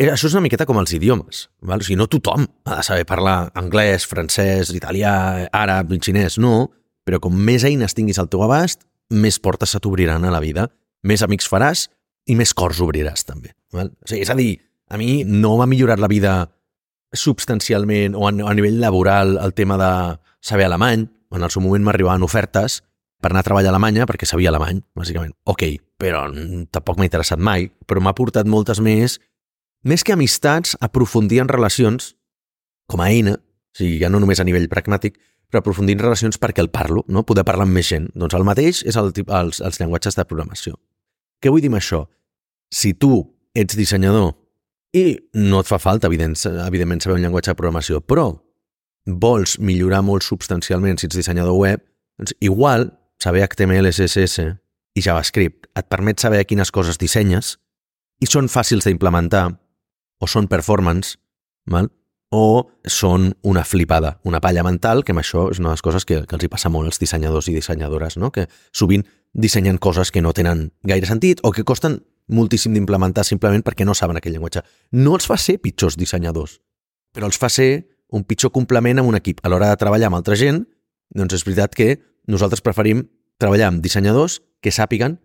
això és una miqueta com els idiomes. Val? O sigui, no tothom ha de saber parlar anglès, francès, italià, àrab, xinès, no, però com més eines tinguis al teu abast, més portes se t'obriran a la vida, més amics faràs i més cors obriràs, també. Val? O sigui, és a dir, a mi no m'ha millorat la vida substancialment o a, a nivell laboral el tema de saber alemany. En el seu moment m'arribaven ofertes per anar a treballar a Alemanya perquè sabia alemany, bàsicament. Ok, però tampoc m'ha interessat mai, però m'ha portat moltes més, més que amistats, aprofundir en relacions com a eina, o sigui, ja no només a nivell pragmàtic, però aprofundir en relacions perquè el parlo, no? poder parlar amb més gent. Doncs el mateix és el, els, els llenguatges de programació. Què vull dir amb això? Si tu ets dissenyador i no et fa falta, evident, evidentment, saber un llenguatge de programació, però vols millorar molt substancialment si ets dissenyador web, doncs igual saber HTML, CSS i JavaScript et permet saber quines coses dissenyes i són fàcils d'implementar o són performance, val? o són una flipada, una palla mental, que amb això és una de les coses que, que els hi passa molt als dissenyadors i dissenyadores, no? que sovint dissenyen coses que no tenen gaire sentit o que costen moltíssim d'implementar simplement perquè no saben aquell llenguatge. No els fa ser pitjors dissenyadors, però els fa ser un pitjor complement amb un equip. A l'hora de treballar amb altra gent, doncs és veritat que nosaltres preferim treballar amb dissenyadors que sàpiguen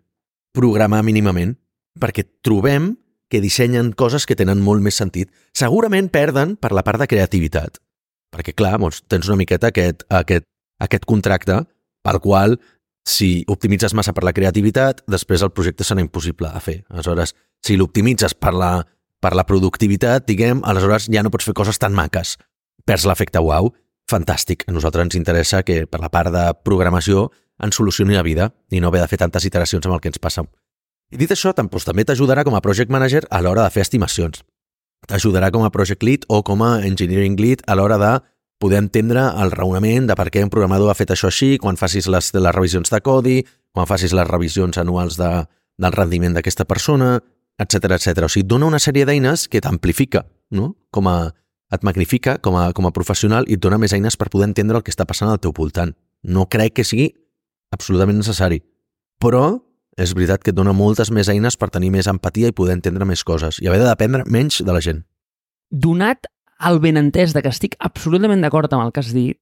programar mínimament, perquè trobem que dissenyen coses que tenen molt més sentit. Segurament perden per la part de creativitat, perquè, clar, doncs, tens una miqueta aquest, aquest, aquest contracte pel qual si optimitzes massa per la creativitat, després el projecte serà impossible de fer. Aleshores, si l'optimitzes per la, per la productivitat, diguem, aleshores ja no pots fer coses tan maques. Perds l'efecte wow. Fantàstic. A nosaltres ens interessa que per la part de programació ens solucioni la vida i no haver de fer tantes iteracions amb el que ens passa. I dit això, doncs, també t'ajudarà com a project manager a l'hora de fer estimacions. T'ajudarà com a project lead o com a engineering lead a l'hora de poder entendre el raonament de per què un programador ha fet això així, quan facis les, les revisions de codi, quan facis les revisions anuals de, del rendiment d'aquesta persona, etc etc. O sigui, dona una sèrie d'eines que t'amplifica, no? com a, et magnifica com a, com a professional i et dona més eines per poder entendre el que està passant al teu voltant. No crec que sigui absolutament necessari, però és veritat que et dona moltes més eines per tenir més empatia i poder entendre més coses i haver de dependre menys de la gent.
Donat el benentès de que estic absolutament d'acord amb el que has dit,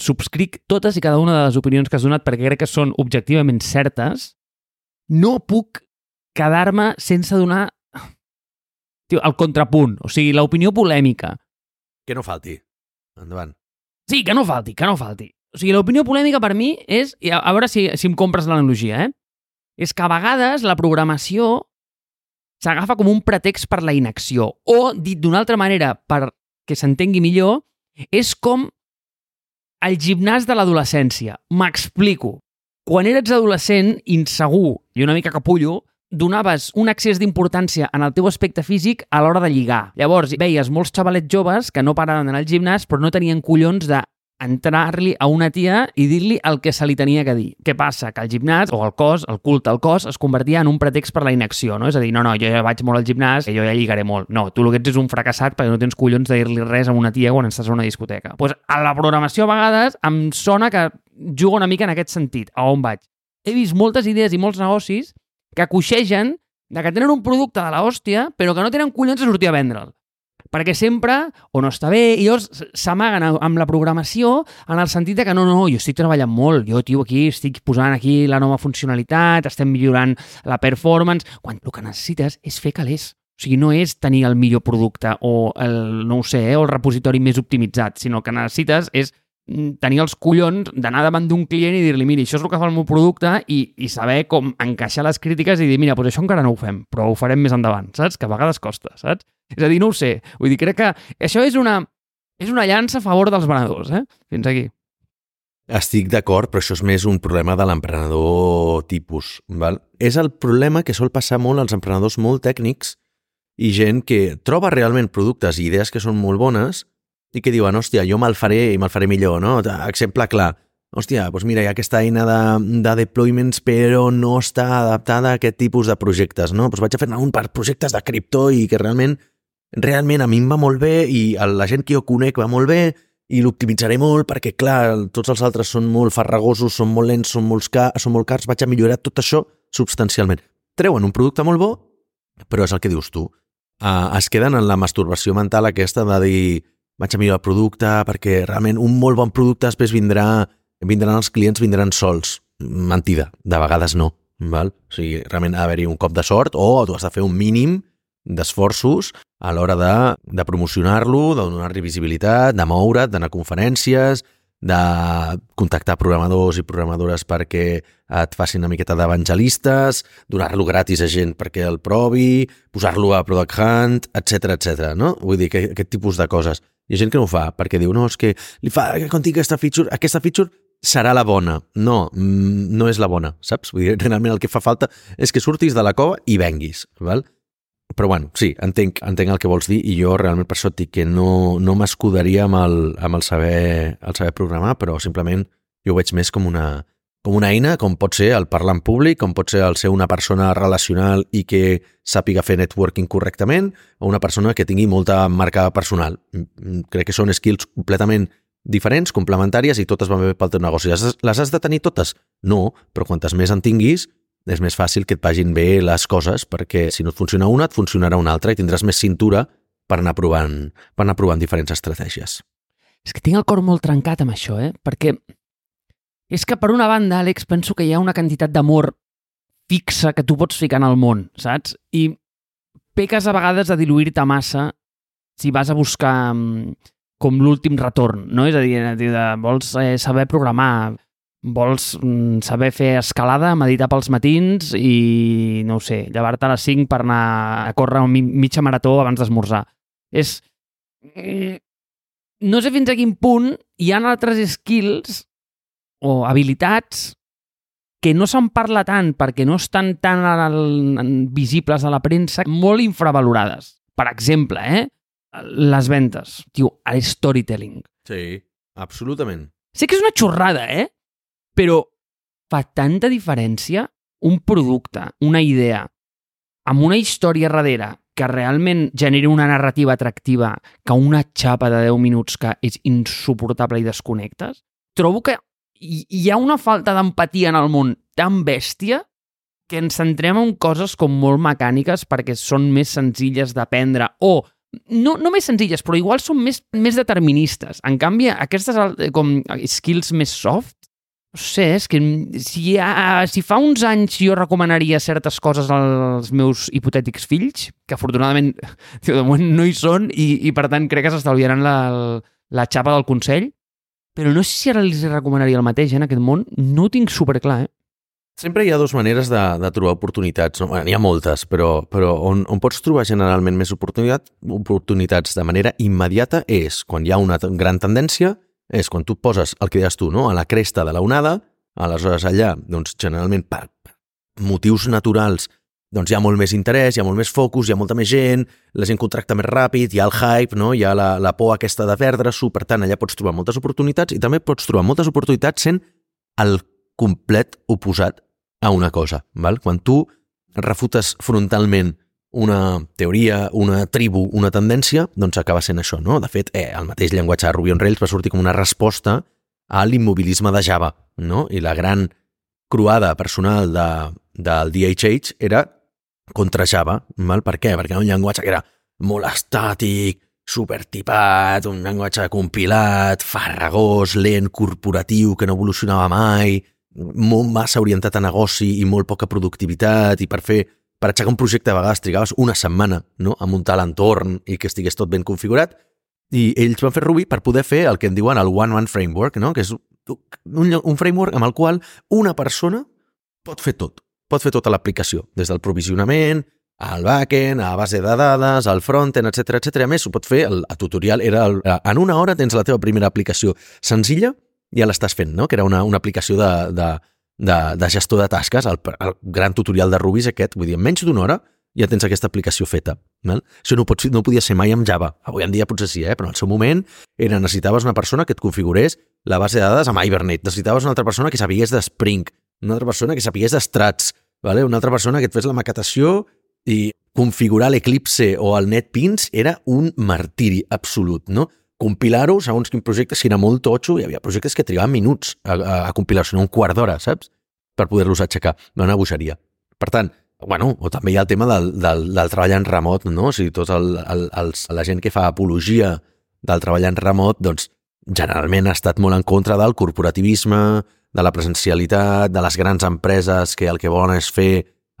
subscric totes i cada una de les opinions que has donat perquè crec que són objectivament certes, no puc quedar-me sense donar tio, el contrapunt, o sigui, l'opinió polèmica.
Que no falti. Endavant.
Sí, que no falti, que no falti. O sigui, l'opinió polèmica per mi és, a, veure si, si em compres l'analogia, eh? És que a vegades la programació s'agafa com un pretext per la inacció. O, dit d'una altra manera, per que s'entengui millor, és com el gimnàs de l'adolescència. M'explico. Quan eres adolescent, insegur i una mica capullo, donaves un excés d'importància en el teu aspecte físic a l'hora de lligar. Llavors, veies molts xavalets joves que no paraven d'anar al gimnàs però no tenien collons de entrar-li a una tia i dir-li el que se li tenia que dir. Què passa? Que el gimnàs, o el cos, el culte al cos, es convertia en un pretext per la inacció, no? És a dir, no, no, jo ja vaig molt al gimnàs i jo ja lligaré molt. No, tu el que ets és un fracassat perquè no tens collons de dir-li res a una tia quan estàs a una discoteca. Doncs pues a la programació a vegades em sona que juga una mica en aquest sentit. A on vaig? He vist moltes idees i molts negocis que coixegen de que tenen un producte de l'hòstia, però que no tenen collons de sortir a vendre'l perquè sempre o no està bé, i llavors s'amaguen amb la programació en el sentit de que no, no, jo estic treballant molt, jo, tio, aquí estic posant aquí la nova funcionalitat, estem millorant la performance, quan el que necessites és fer calés. O sigui, no és tenir el millor producte o el, no ho sé, eh, o el repositori més optimitzat, sinó que necessites és tenir els collons d'anar davant d'un client i dir-li, mira, això és el que fa el meu producte i, i saber com encaixar les crítiques i dir, mira, doncs això encara no ho fem, però ho farem més endavant, saps? Que a vegades costa, saps? És a dir, no ho sé. Vull dir, crec que això és una, és una llança a favor dels venedors, eh? Fins aquí.
Estic d'acord, però això és més un problema de l'emprenedor tipus. Val? És el problema que sol passar molt als emprenedors molt tècnics i gent que troba realment productes i idees que són molt bones i que diuen, hòstia, jo me'l faré i me'l faré millor, no? Exemple clar, hòstia, doncs mira, hi ha aquesta eina de, de deployments però no està adaptada a aquest tipus de projectes, no? Doncs vaig a fer-ne un per projectes de cripto i que realment realment a mi em va molt bé i la gent que jo conec va molt bé i l'optimitzaré molt perquè, clar, tots els altres són molt farragosos, són molt lents, són, molts car són molt cars, vaig a millorar tot això substancialment. Treuen un producte molt bo, però és el que dius tu. Uh, es queden en la masturbació mental aquesta de dir vaig a millorar el producte perquè realment un molt bon producte després vindrà, vindran els clients, vindran sols. Mentida, de vegades no. val? o sigui, realment ha d'haver-hi un cop de sort o tu has de fer un mínim d'esforços a l'hora de, de promocionar-lo, de donar-li visibilitat, de moure't, d'anar a conferències, de contactar programadors i programadores perquè et facin una miqueta d'evangelistes, donar-lo gratis a gent perquè el provi, posar-lo a Product Hunt, etc etc. no? Vull dir, que aquest tipus de coses. Hi ha gent que no ho fa perquè diu, no, és que li fa que contingui aquesta feature, aquesta feature serà la bona. No, mm, no és la bona, saps? Vull dir, realment el que fa falta és que surtis de la cova i venguis, val? Però bueno, sí, entenc, entenc el que vols dir i jo realment per això et dic que no, no m'escudaria amb, el, amb el, saber, el saber programar, però simplement jo ho veig més com una, com una eina, com pot ser el parlar en públic, com pot ser el ser una persona relacional i que sàpiga fer networking correctament, o una persona que tingui molta marca personal. Crec que són skills completament diferents, complementàries i totes van bé pel teu negoci. Les, les has de tenir totes? No, però quantes més en tinguis, és més fàcil que et vagin bé les coses perquè si no et funciona una, et funcionarà una altra i tindràs més cintura per anar provant, per anar provant diferents estratègies.
És que tinc el cor molt trencat amb això, eh? Perquè és que per una banda, Àlex, penso que hi ha una quantitat d'amor fixa que tu pots ficar en el món, saps? I peques a vegades de diluir-te massa si vas a buscar mm, com l'últim retorn, no? És a dir, de, vols eh, saber programar, vols mm, saber fer escalada, meditar pels matins i, no ho sé, llevar-te a les 5 per anar a córrer mitja marató abans d'esmorzar. És... Eh, no sé fins a quin punt hi ha altres skills o habilitats que no se'n parla tant perquè no estan tan visibles a la premsa, molt infravalorades. Per exemple, eh? les ventes. Tio, el storytelling.
Sí, absolutament.
Sé que és una xorrada, eh? Però fa tanta diferència un producte, una idea, amb una història darrere que realment generi una narrativa atractiva que una xapa de 10 minuts que és insuportable i desconnectes, trobo que hi ha una falta d'empatia en el món tan bèstia que ens centrem en coses com molt mecàniques perquè són més senzilles d'aprendre o no, no més senzilles, però igual són més, més deterministes. En canvi, aquestes com skills més soft no sé, és que si, ha, si fa uns anys jo recomanaria certes coses als meus hipotètics fills, que afortunadament de moment no hi són i, i per tant crec que s'estalviaran la, la xapa del Consell, però no sé si ara els recomanaria el mateix eh, en aquest món, no ho tinc superclar, eh?
Sempre hi ha dues maneres de, de trobar oportunitats. No? Bueno, N'hi ha moltes, però, però on, on pots trobar generalment més oportunitat, oportunitats de manera immediata és quan hi ha una gran tendència és quan tu poses el que deies tu, no? a la cresta de la onada, aleshores allà, doncs, generalment, per motius naturals, doncs hi ha molt més interès, hi ha molt més focus, hi ha molta més gent, la gent contracta més ràpid, hi ha el hype, no? hi ha la, la por aquesta de perdre-s'ho, per tant, allà pots trobar moltes oportunitats i també pots trobar moltes oportunitats sent el complet oposat a una cosa. Val? Quan tu refutes frontalment una teoria, una tribu, una tendència, doncs acaba sent això, no? De fet, eh, el mateix llenguatge de Ruby on Rails va sortir com una resposta a l'immobilisme de Java, no? I la gran croada personal de, del DHH era contra Java, val? Per què? Perquè era un llenguatge que era molt estàtic, supertipat, un llenguatge compilat, farragós, lent, corporatiu, que no evolucionava mai, molt massa orientat a negoci i molt poca productivitat, i per fer per aixecar un projecte a vegades trigaves una setmana no? a muntar l'entorn i que estigués tot ben configurat i ells van fer Ruby per poder fer el que en diuen el One Man Framework, no? que és un, un framework amb el qual una persona pot fer tot. Pot fer tota l'aplicació, des del provisionament, al backend, a base de dades, al frontend, etc etc. A més, ho pot fer, el, el tutorial era... El, en una hora tens la teva primera aplicació senzilla, ja l'estàs fent, no? que era una, una aplicació de, de, de, de gestor de tasques, el, el gran tutorial de Ruby és aquest, vull dir, en menys d'una hora ja tens aquesta aplicació feta. Val? Això no, pots, no podia ser mai amb Java. Avui en dia potser sí, eh? però en el seu moment era necessitaves una persona que et configurés la base de dades amb Hibernate, necessitaves una altra persona que sapigués de Spring, una altra persona que sapigués d'Strats, vale? una altra persona que et fes la maquetació i configurar l'Eclipse o el NetBeans era un martiri absolut, no? compilar-ho segons quin projecte, si era molt totxo, hi havia projectes que trigaven minuts a, a, a compilar-se, no un quart d'hora, saps? Per poder-los aixecar. No una bogeria. Per tant, bueno, o també hi ha el tema del, del, del treball en remot, no? O sigui, tots el, el, els, la gent que fa apologia del treball en remot, doncs generalment ha estat molt en contra del corporativisme, de la presencialitat, de les grans empreses que el que volen és fer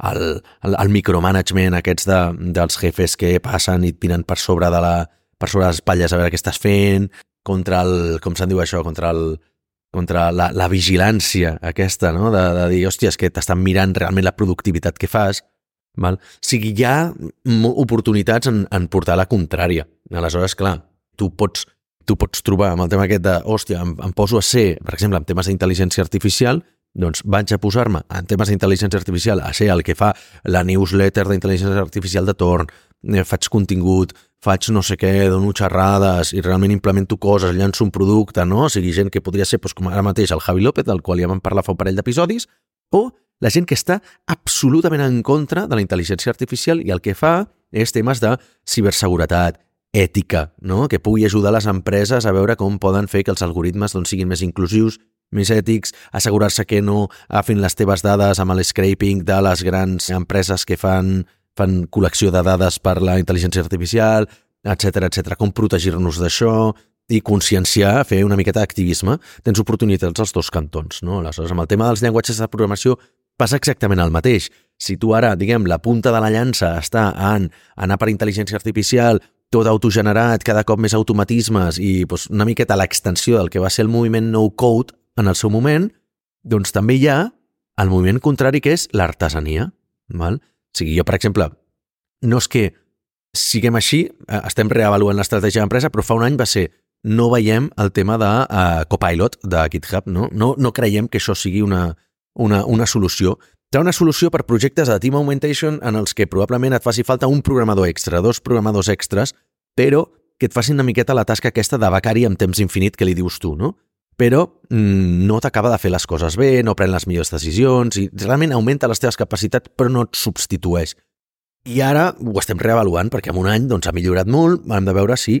el, el, el micromanagement aquests de, dels jefes que passen i tiren per sobre de la, per sobre les espatlles a veure què estàs fent, contra el, com se'n diu això, contra el, contra la, la vigilància aquesta, no? de, de dir, hòstia, és que t'estan mirant realment la productivitat que fas, val? O sigui, hi ha oportunitats en, en portar la contrària. Aleshores, clar, tu pots, tu pots trobar amb el tema aquest de, hòstia, em, em poso a ser, per exemple, en temes d'intel·ligència artificial, doncs vaig a posar-me en temes d'intel·ligència artificial a ser el que fa la newsletter d'intel·ligència artificial de torn, faig contingut, faig no sé què, dono xerrades i realment implemento coses, llanço un producte, no? O sigui, gent que podria ser, doncs, com ara mateix, el Javi López, del qual ja vam parlar fa un parell d'episodis, o la gent que està absolutament en contra de la intel·ligència artificial i el que fa és temes de ciberseguretat, ètica, no? que pugui ajudar les empreses a veure com poden fer que els algoritmes doncs, siguin més inclusius, més ètics, assegurar-se que no agafin les teves dades amb el scraping de les grans empreses que fan fan col·lecció de dades per la intel·ligència artificial, etc etc. com protegir-nos d'això i conscienciar, fer una miqueta d'activisme, tens oportunitats als dos cantons. No? Aleshores, amb el tema dels llenguatges de programació passa exactament el mateix. Si tu ara, diguem, la punta de la llança està en anar per intel·ligència artificial, tot autogenerat, cada cop més automatismes i doncs, una miqueta l'extensió del que va ser el moviment no-code en el seu moment, doncs també hi ha el moviment contrari que és l'artesania. Val? Sigui, jo, per exemple, no és que siguem així, eh, estem reavaluant l'estratègia d'empresa, però fa un any va ser no veiem el tema de uh, Copilot de GitHub, no? No, no creiem que això sigui una, una, una solució. Serà una solució per projectes de Team Augmentation en els que probablement et faci falta un programador extra, dos programadors extras, però que et facin una miqueta la tasca aquesta de becari amb temps infinit que li dius tu, no? Però mm, no t'acaba de fer les coses bé, no pren les millors decisions i realment augmenta les teves capacitats però no et substitueix. I ara ho estem reavaluant perquè en un any doncs, ha millorat molt, hem de veure si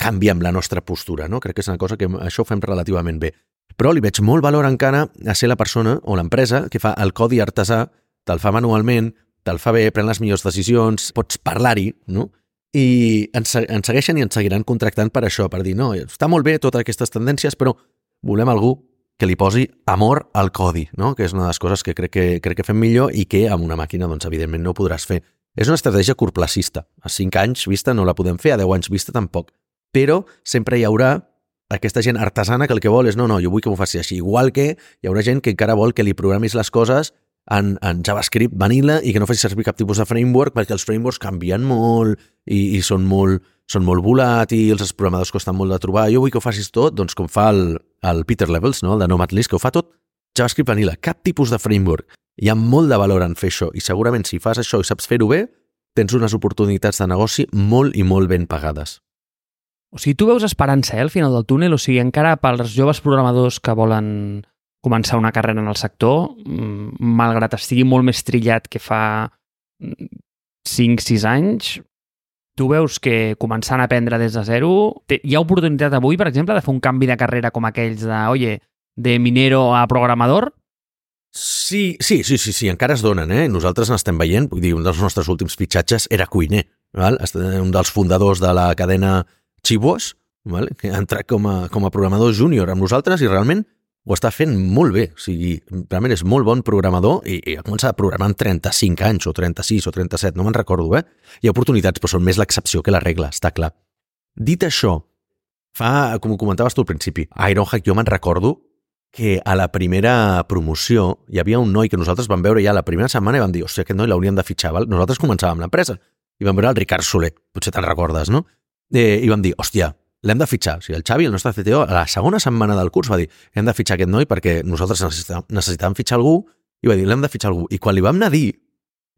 canviem la nostra postura, no? Crec que és una cosa que això ho fem relativament bé. Però li veig molt valor encara a ser la persona o l'empresa que fa el codi artesà, te'l fa manualment, te'l fa bé, pren les millors decisions, pots parlar-hi, no? I ens, ens segueixen i ens seguiran contractant per això, per dir, no, està molt bé totes aquestes tendències, però volem algú que li posi amor al codi, no? que és una de les coses que crec que, crec que fem millor i que amb una màquina, doncs, evidentment, no podràs fer. És una estratègia curtplacista. A 5 anys vista no la podem fer, a 10 anys vista tampoc. Però sempre hi haurà aquesta gent artesana que el que vol és no, no, jo vull que m'ho faci així. Igual que hi haurà gent que encara vol que li programis les coses en, en JavaScript vanilla i que no faci servir cap tipus de framework perquè els frameworks canvien molt i, i són molt, són molt volàtils, els programadors costen molt de trobar. Jo vull que ho facis tot, doncs com fa el, el Peter Levels, no? el de Nomadlist, que ho fa tot JavaScript Vanilla, cap tipus de framework. Hi ha molt de valor en fer això i segurament si fas això i saps fer-ho bé, tens unes oportunitats de negoci molt i molt ben pagades.
O sigui, tu veus esperança eh, al final del túnel? O sigui, encara pels joves programadors que volen començar una carrera en el sector, mm, malgrat estigui molt més trillat que fa 5-6 mm, anys, tu veus que començant a aprendre des de zero, hi ha oportunitat avui, per exemple, de fer un canvi de carrera com aquells de, oye, de minero a programador?
Sí, sí, sí, sí, sí, encara es donen, eh? Nosaltres n'estem veient, vull dir, un dels nostres últims fitxatges era cuiner, val? un dels fundadors de la cadena Chibos, val? que ha entrat com a, com a programador júnior amb nosaltres i realment ho està fent molt bé. O sigui, realment és molt bon programador i, i ha començat a programar amb 35 anys, o 36, o 37, no me'n recordo, eh? Hi ha oportunitats, però són més l'excepció que la regla, està clar. Dit això, fa, com ho comentaves tu al principi, a Ironhack jo me'n recordo que a la primera promoció hi havia un noi que nosaltres vam veure ja la primera setmana i vam dir, hòstia, aquest noi l'hauríem de fitxar, val? Nosaltres començàvem l'empresa i vam veure el Ricard Soler, potser te'n recordes, no? Eh, I vam dir, hòstia, l'hem de fitxar. O sigui, el Xavi, el nostre CTO, a la segona setmana del curs va dir hem de fitxar aquest noi perquè nosaltres necessitàvem, fitxar algú i va dir l'hem de fitxar algú. I quan li vam anar a dir,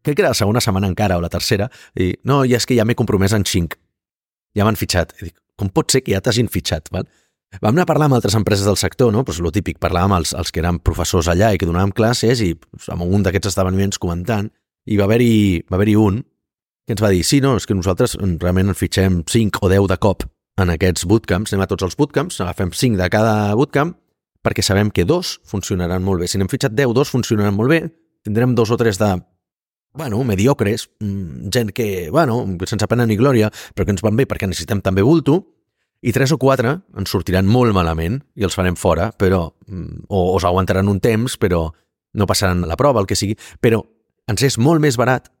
crec que era la segona setmana encara o la tercera, i no, ja és que ja m'he compromès en xinc. Ja m'han fitxat. I dic, com pot ser que ja t'hagin fitxat? Val? Vam anar a parlar amb altres empreses del sector, no? Pues lo típic, parlàvem els, els que eren professors allà i que donàvem classes i pues, amb un d'aquests esdeveniments comentant, i va haver-hi va haver un que ens va dir, sí, no, és que nosaltres realment en fitxem 5 o 10 de cop en aquests bootcamps, anem a tots els bootcamps, agafem 5 de cada bootcamp, perquè sabem que dos funcionaran molt bé. Si n'hem fitxat 10, dos funcionaran molt bé, tindrem dos o tres de, bueno, mediocres, mm, gent que, bueno, sense pena ni glòria, però que ens van bé perquè necessitem també bulto, I tres o quatre ens sortiran molt malament i els farem fora, però mm, o, o s'aguantaran un temps, però no passaran la prova, el que sigui. Però ens és molt més barat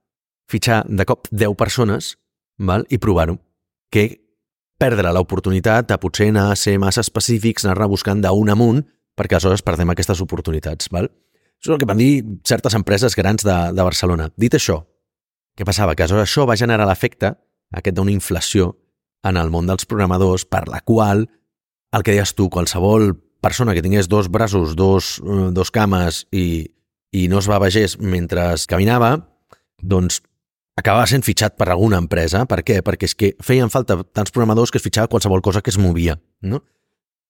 fitxar de cop 10 persones val? i provar-ho que perdre l'oportunitat de potser anar a ser massa específics, anar rebuscant d'un amunt, perquè aleshores perdem aquestes oportunitats. Val? Això és el que van dir certes empreses grans de, de Barcelona. Dit això, què passava? Que aleshores això va generar l'efecte aquest d'una inflació en el món dels programadors per la qual, el que deies tu, qualsevol persona que tingués dos braços, dos, eh, dos cames i, i no es va vegés mentre caminava, doncs acabava sent fitxat per alguna empresa. Per què? Perquè és que feien falta tants programadors que es fitxava qualsevol cosa que es movia, no?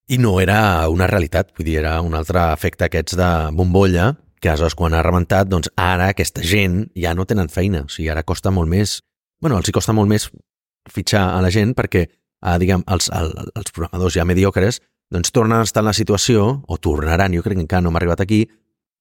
I no era una realitat, vull dir, era un altre efecte aquests de bombolla, que aleshores quan ha rebentat, doncs ara aquesta gent ja no tenen feina, o sigui, ara costa molt més, bueno, els hi costa molt més fitxar a la gent perquè, eh, diguem, els, el, els programadors ja mediocres doncs tornen a estar en la situació, o tornaran, jo crec que encara no m'ha arribat aquí,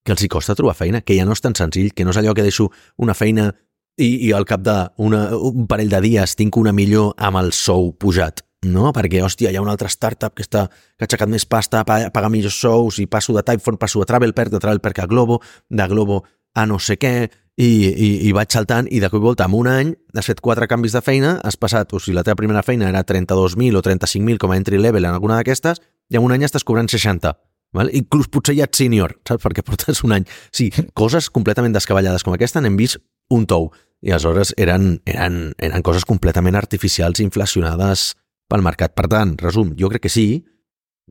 que els hi costa trobar feina, que ja no és tan senzill, que no és allò que deixo una feina i, i al cap d'un parell de dies tinc una millor amb el sou pujat, no? Perquè, hòstia, hi ha una altra startup que, està, que ha aixecat més pasta, paga millors sous, i passo de Typeform, passo a Travelperk, de Travelperk a Globo, de Globo a no sé què, i, i, i vaig saltant i de cop i volta en un any has fet quatre canvis de feina, has passat, o sigui, la teva primera feina era 32.000 o 35.000 com a entry level en alguna d'aquestes, i en un any estàs cobrant 60. Val? Inclús potser ja ets senior, saps? Perquè portes un any. Sí, coses completament descabellades com aquesta n'hem vist un tou. I aleshores eren, eren, eren coses completament artificials inflacionades pel mercat. Per tant, resum, jo crec que sí,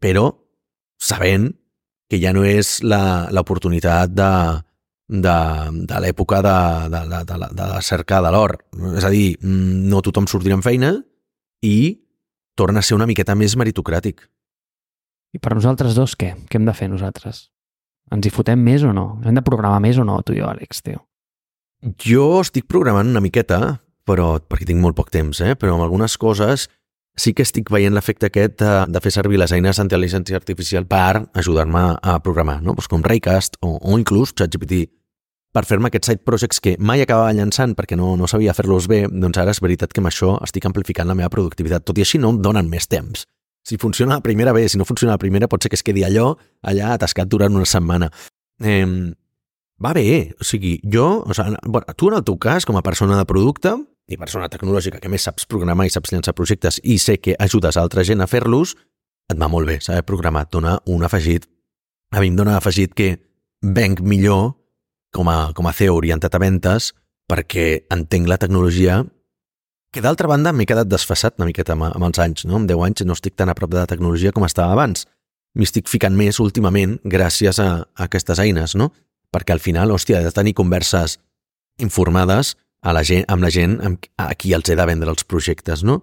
però sabent que ja no és l'oportunitat de, de, de l'època de, de, de, de, la, de la cerca de l'or. És a dir, no tothom sortirà en feina i torna a ser una miqueta més meritocràtic.
I per nosaltres dos, què? Què hem de fer nosaltres? Ens hi fotem més o no? Hem de programar més o no, tu i jo, Àlex, tio?
Jo estic programant una miqueta, però perquè tinc molt poc temps, eh? però amb algunes coses sí que estic veient l'efecte aquest de, de fer servir les eines d'intel·ligència artificial per ajudar-me a programar, no? pues com Raycast o, o inclús ChatGPT per fer-me aquests side projects que mai acabava llançant perquè no, no sabia fer-los bé, doncs ara és veritat que amb això estic amplificant la meva productivitat. Tot i així no em donen més temps. Si funciona la primera bé, si no funciona la primera pot ser que es quedi allò allà atascat durant una setmana. Eh, va bé, o sigui, jo, o sigui, tu en el teu cas, com a persona de producte, i persona tecnològica que més saps programar i saps llançar projectes i sé que ajudes a altra gent a fer-los, et va molt bé saber programar, et dona un afegit. A mi em dona afegit que venc millor com a, com a CEO orientat a ventes perquè entenc la tecnologia que d'altra banda m'he quedat desfassat una miqueta amb, amb els anys, no? Amb 10 anys no estic tan a prop de la tecnologia com estava abans. M'hi estic ficant més últimament gràcies a, a aquestes eines, no? Perquè al final, hòstia, he de tenir converses informades a la gent, amb la gent amb, a qui els he de vendre els projectes, no?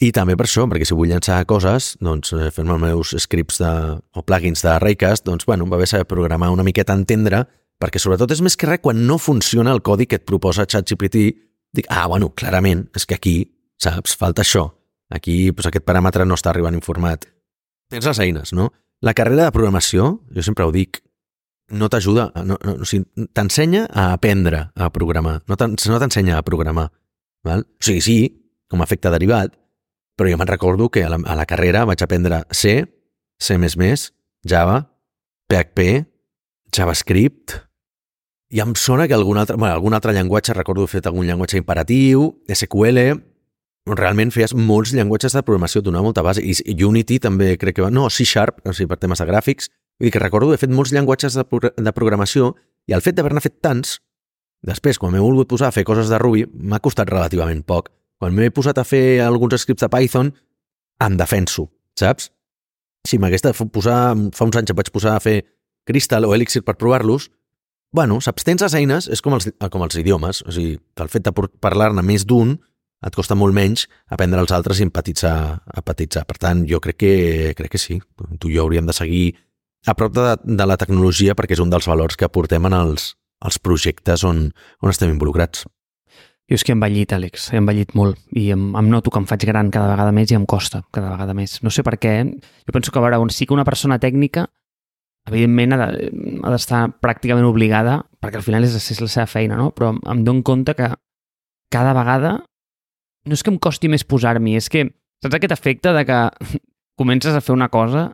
I també per això, perquè si vull llançar coses, doncs eh, fent-me els meus scripts de, o plugins de Raycast, doncs bueno, va bé saber programar una miqueta, entendre, perquè sobretot és més que res quan no funciona el codi que et proposa ChatGPT, dic, ah, bueno, clarament, és que aquí, saps, falta això. Aquí doncs, aquest paràmetre no està arribant informat. Tens les eines, no? La carrera de programació, jo sempre ho dic, no t'ajuda, no, no, o sigui, t'ensenya a aprendre a programar, no t'ensenya a programar. Val? O sigui, sí, com a efecte derivat, però jo me'n recordo que a la, a la carrera vaig aprendre C, C++, Java, PHP, JavaScript, i em sona que algun altre, bueno, algun altre llenguatge, recordo fet algun llenguatge imperatiu, SQL, realment feies molts llenguatges de programació, donava molta base, i Unity també crec que va, no, C Sharp, o sigui, per temes de gràfics, Vull dir que recordo, he fet molts llenguatges de, de programació i el fet d'haver-ne fet tants, després, quan m'he volgut posar a fer coses de Ruby, m'ha costat relativament poc. Quan m'he posat a fer alguns scripts de Python, em defenso, saps? Si m'hagués de posar, fa uns anys em vaig posar a fer Crystal o Elixir per provar-los, bueno, saps, tens les eines, és com els, com els idiomes, o sigui, el fet de parlar-ne més d'un et costa molt menys aprendre els altres i empatitzar, empatitzar. Per tant, jo crec que, crec que sí, tu i jo hauríem de seguir a prop de, de la tecnologia perquè és un dels valors que aportem en els, els projectes on, on estem involucrats.
Jo és que he envellit, Àlex, he envellit molt i em, em noto que em faig gran cada vegada més i em costa cada vegada més. No sé per què, jo penso que a veure, on sí que una persona tècnica evidentment ha d'estar de, pràcticament obligada, perquè al final és, és la seva feina, no? però em dono compte que cada vegada no és que em costi més posar-m'hi, és que Saps aquest efecte de que comences a fer una cosa,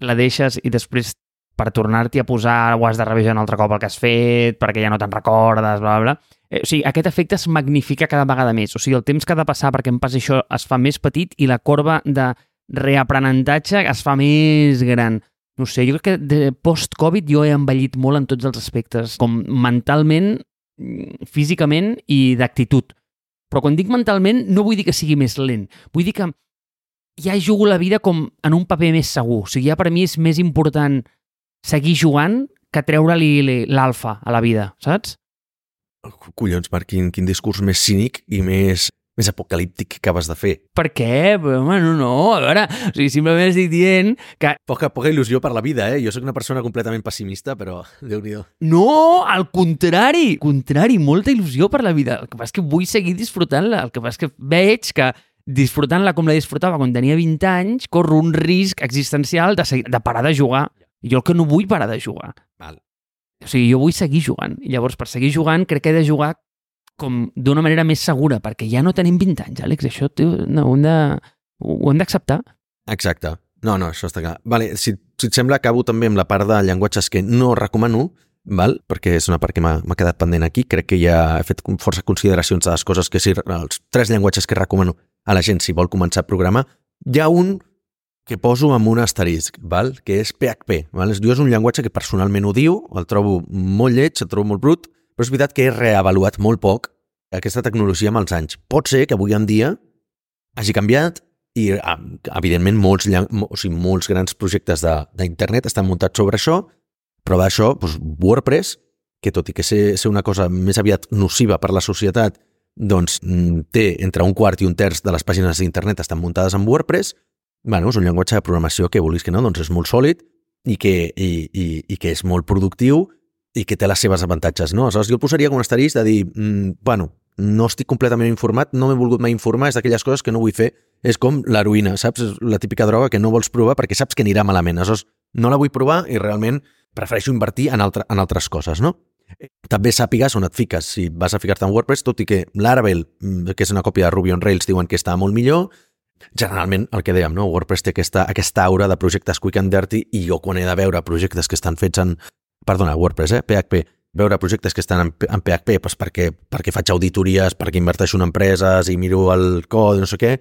la deixes i després per tornar-t'hi a posar ho has de revisar un altre cop el que has fet, perquè ja no te'n recordes, bla, bla, bla. Eh, o sigui, aquest efecte es magnifica cada vegada més. O sigui, el temps que ha de passar perquè em passi això es fa més petit i la corba de reaprenentatge es fa més gran. No sé, jo crec que de post-Covid jo he envellit molt en tots els aspectes, com mentalment, físicament i d'actitud. Però quan dic mentalment no vull dir que sigui més lent, vull dir que ja jugo la vida com en un paper més segur. O sigui, ja per mi és més important seguir jugant que treure-li l'alfa a la vida, saps?
Collons, Marc, quin, quin discurs més cínic i més, més apocalíptic que acabes de fer.
Per què? Home, no, no, a veure, o sigui, simplement estic dient que...
Poca, poca il·lusió per la vida, eh? Jo sóc una persona completament pessimista, però déu nhi
No, al contrari, contrari, molta il·lusió per la vida. El que passa és que vull seguir disfrutant-la, el que passa és que veig que disfrutant-la com la disfrutava quan tenia 20 anys, corro un risc existencial de, seguir, de parar de jugar. Jo el que no vull parar de jugar.
Val.
O sigui, jo vull seguir jugant. I llavors, per seguir jugant, crec que he de jugar com d'una manera més segura, perquè ja no tenim 20 anys, Àlex. Això tio, no, ho hem de, ho hem d'acceptar.
Exacte. No, no, això està clar. Vale, si, si et sembla, acabo també amb la part de llenguatges que no recomano, val? perquè és una part que m'ha quedat pendent aquí. Crec que ja he fet força consideracions de les coses que sí, els tres llenguatges que recomano a la gent si vol començar a programar. Hi ha un que poso amb un asterisc, val? que és PHP. Val? És un llenguatge que personalment odio, el trobo molt lleig, el trobo molt brut, però és veritat que he reavaluat molt poc aquesta tecnologia amb els anys. Pot ser que avui en dia hagi canviat i, evidentment, molts, o sigui, molts grans projectes d'internet estan muntats sobre això, però d'això, doncs, WordPress, que tot i que ser, ser una cosa més aviat nociva per la societat, doncs mm, té entre un quart i un terç de les pàgines d'internet estan muntades en WordPress, bueno, és un llenguatge de programació que, vulguis que no, doncs és molt sòlid i que, i, i, i que és molt productiu i que té les seves avantatges, no? Aleshores, jo el posaria com un asterisc de dir, mm, bueno, no estic completament informat, no m'he volgut mai informar, és d'aquelles coses que no vull fer. És com l'heroïna, saps? És la típica droga que no vols provar perquè saps que anirà malament. Aleshores, no la vull provar i realment prefereixo invertir en, altre, en altres coses, no? També sàpigues on et fiques. Si vas a ficar-te en WordPress, tot i que Laravel, mm, que és una còpia de Ruby on Rails, diuen que està molt millor, generalment el que dèiem, no? WordPress té aquesta, aquesta aura de projectes quick and dirty i jo quan he de veure projectes que estan fets en... Perdona, WordPress, eh? PHP. Veure projectes que estan en, en PHP doncs perquè, perquè faig auditories, perquè inverteixo en empreses i miro el codi, no sé què,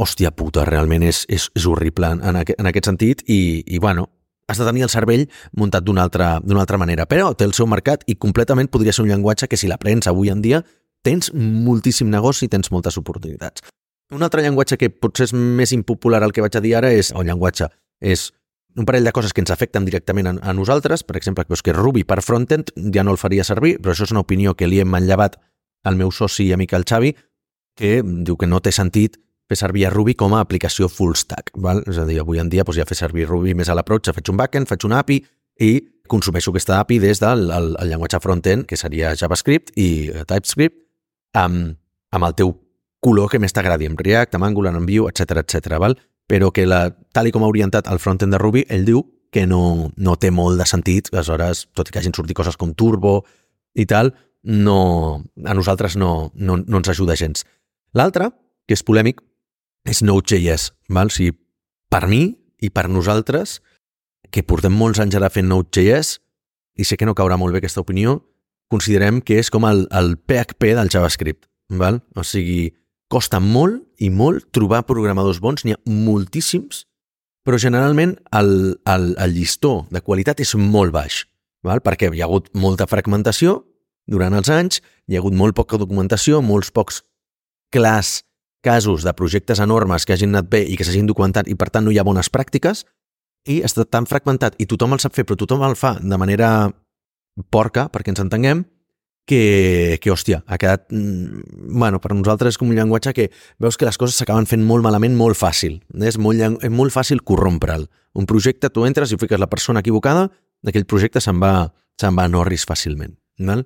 hòstia puta, realment és, és, és horrible en, en, aquest, en aquest sentit i, i bueno, has de tenir el cervell muntat d'una altra, altra manera, però té el seu mercat i completament podria ser un llenguatge que si l'aprens avui en dia tens moltíssim negoci i tens moltes oportunitats. Un altre llenguatge que potser és més impopular el que vaig a dir ara és, o llenguatge, és un parell de coses que ens afecten directament a, a nosaltres, per exemple, que, que Ruby per frontend ja no el faria servir, però això és una opinió que li hem manllevat al meu soci i amic el Xavi, que diu que no té sentit fer servir a Ruby com a aplicació full stack. Val? És a dir, avui en dia doncs, ja fer servir Ruby més a l'approach, faig un backend, faig una API i consumeixo aquesta API des del el, el llenguatge frontend, que seria JavaScript i TypeScript, amb, amb el teu color que més t'agradi, amb React, amb Angular, amb Vue, etc etc. val? però que la, tal i com ha orientat el frontend de Ruby, ell diu que no, no té molt de sentit, aleshores, tot i que hagin sortit coses com Turbo i tal, no, a nosaltres no, no, no ens ajuda gens. L'altre, que és polèmic, és Node.js. Val? O sigui, per mi i per nosaltres, que portem molts anys ara fent Node.js, i sé que no caurà molt bé aquesta opinió, considerem que és com el, el PHP del JavaScript. Val? O sigui, Costa molt i molt trobar programadors bons, n'hi ha moltíssims, però generalment el, el, el llistó de qualitat és molt baix, val? perquè hi ha hagut molta fragmentació durant els anys, hi ha hagut molt poca documentació, molts pocs clars casos de projectes enormes que hagin anat bé i que s'hagin documentat i per tant no hi ha bones pràctiques, i està tan fragmentat i tothom el sap fer, però tothom el fa de manera porca, perquè ens entenguem, que, que hòstia, ha quedat... Mm, bueno, per nosaltres és com un llenguatge que veus que les coses s'acaben fent molt malament molt fàcil. És molt, és molt fàcil corrompre'l. Un projecte, tu entres i fiques la persona equivocada, aquell projecte se'n va, se'n va a Norris fàcilment. Val?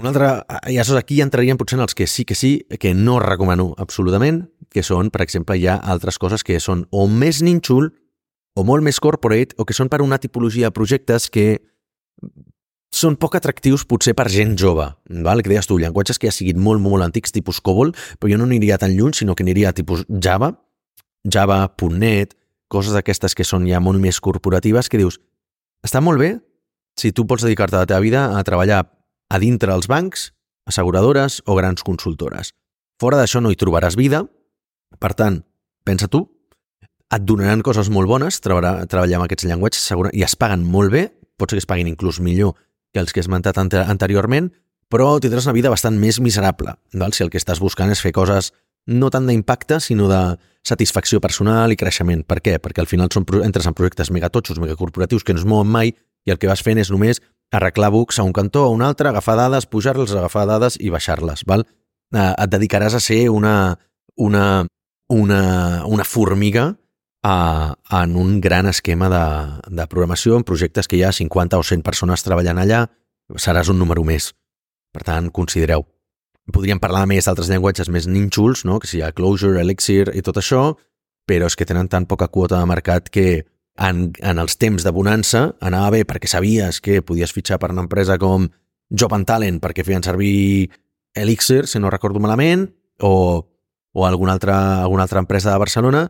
Un altre, i aleshores aquí entrarien potser en els que sí que sí, que no recomano absolutament, que són, per exemple, hi ha altres coses que són o més nínxol, o molt més corporate, o que són per una tipologia de projectes que són poc atractius potser per gent jove, val? que deies tu, llenguatges que ja siguin molt, molt antics, tipus COBOL, però jo no aniria tan lluny, sinó que aniria a tipus Java, Java, .NET, coses d'aquestes que són ja molt més corporatives, que dius, està molt bé si tu pots dedicar-te a la teva vida a treballar a dintre els bancs, asseguradores o grans consultores. Fora d'això no hi trobaràs vida, per tant, pensa tu, et donaran coses molt bones treballar, amb aquests llenguatges segura, i es paguen molt bé, pot ser que es paguin inclús millor que els que he esmentat anteriorment, però tindràs una vida bastant més miserable, val? si el que estàs buscant és fer coses no tant d'impacte, sinó de satisfacció personal i creixement. Per què? Perquè al final són, entres en projectes megatotxos, megacorporatius que no es mouen mai i el que vas fent és només arreglar bucs a un cantó a un altre, agafar dades, pujar-les, agafar dades i baixar-les. Val? Eh, et dedicaràs a ser una, una, una, una formiga a, en un gran esquema de, de programació, en projectes que hi ha 50 o 100 persones treballant allà, seràs un número més. Per tant, considereu. Podríem parlar més d'altres llenguatges més nínxols, no? que si hi ha Clojure, Elixir i tot això, però és que tenen tan poca quota de mercat que en, en els temps de bonança anava bé perquè sabies que podies fitxar per una empresa com Job and Talent perquè feien servir Elixir, si no recordo malament, o, o alguna, altra, alguna altra empresa de Barcelona,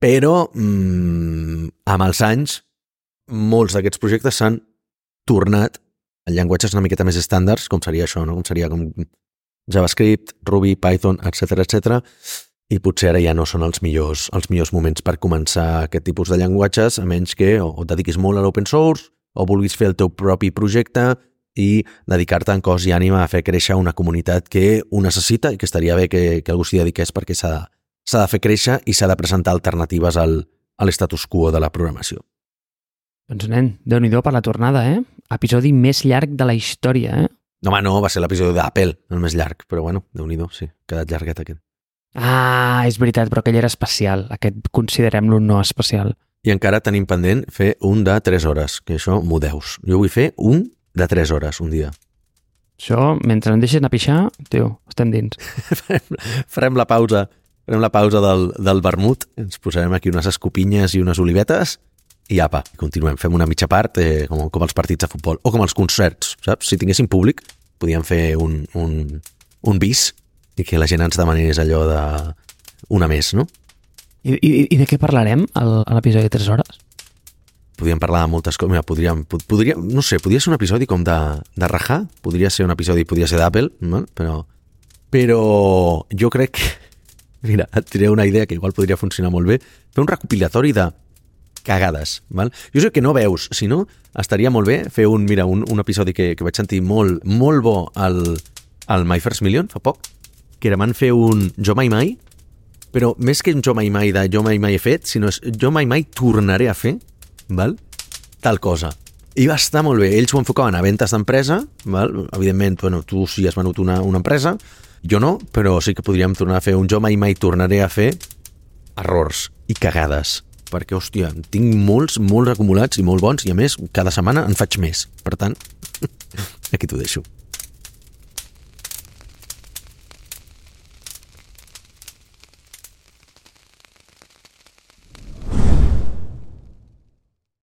però mmm, amb els anys molts d'aquests projectes s'han tornat a llenguatges una miqueta més estàndards, com seria això, no? com seria com JavaScript, Ruby, Python, etc etc. i potser ara ja no són els millors, els millors moments per començar aquest tipus de llenguatges, a menys que o, et dediquis molt a l'open source o vulguis fer el teu propi projecte i dedicar-te en cos i ànima a fer créixer una comunitat que ho necessita i que estaria bé que, que algú s'hi dediqués perquè s'ha s'ha de fer créixer i s'ha de presentar alternatives al, a l'estatus quo de la programació.
Doncs nen, déu nhi per la tornada, eh? Episodi més llarg de la història, eh?
No, home, no, va ser l'episodi d'Apple, el més llarg, però bueno, déu nhi sí, ha quedat llarguet aquest.
Ah, és veritat, però aquell era especial. Aquest considerem-lo no especial.
I encara tenim pendent fer un de 3 hores, que això m'ho deus. Jo vull fer un de 3 hores un dia.
Això, mentre em deixen a pixar, tio, estem dins.
Farem la pausa Farem la pausa del, del vermut, ens posarem aquí unes escopinyes i unes olivetes i apa, continuem. Fem una mitja part eh, com, com els partits de futbol o com els concerts, saps? Si tinguéssim públic, podíem fer un, un, un bis i que la gent ens demanés allò de una més, no?
I, i, i de què parlarem a l'episodi de 3 hores?
Podríem parlar de moltes coses. Mira, podríem, podríem, no sé, podria ser un episodi com de, de rajar, podria ser un episodi, podria ser d'Apple, no? però, però jo crec que Mira, et diré una idea que igual podria funcionar molt bé. Fer un recopilatori de cagades, val? Jo sé que no veus, si no, estaria molt bé fer un, mira, un, un episodi que, que vaig sentir molt, molt bo al, al My First Million, fa poc, que era van fer un Jo Mai Mai, però més que un Jo Mai Mai de Jo Mai Mai he fet, sinó és Jo Mai Mai tornaré a fer, val? tal cosa. I va estar molt bé. Ells ho enfocaven a ventes d'empresa, val? evidentment, bueno, tu sí has venut una, una empresa, jo no, però sí que podríem tornar a fer un jo mai mai tornaré a fer errors i cagades. Perquè, hòstia, tinc molts, molts acumulats i molt bons i, a més, cada setmana en faig més. Per tant, aquí t'ho deixo.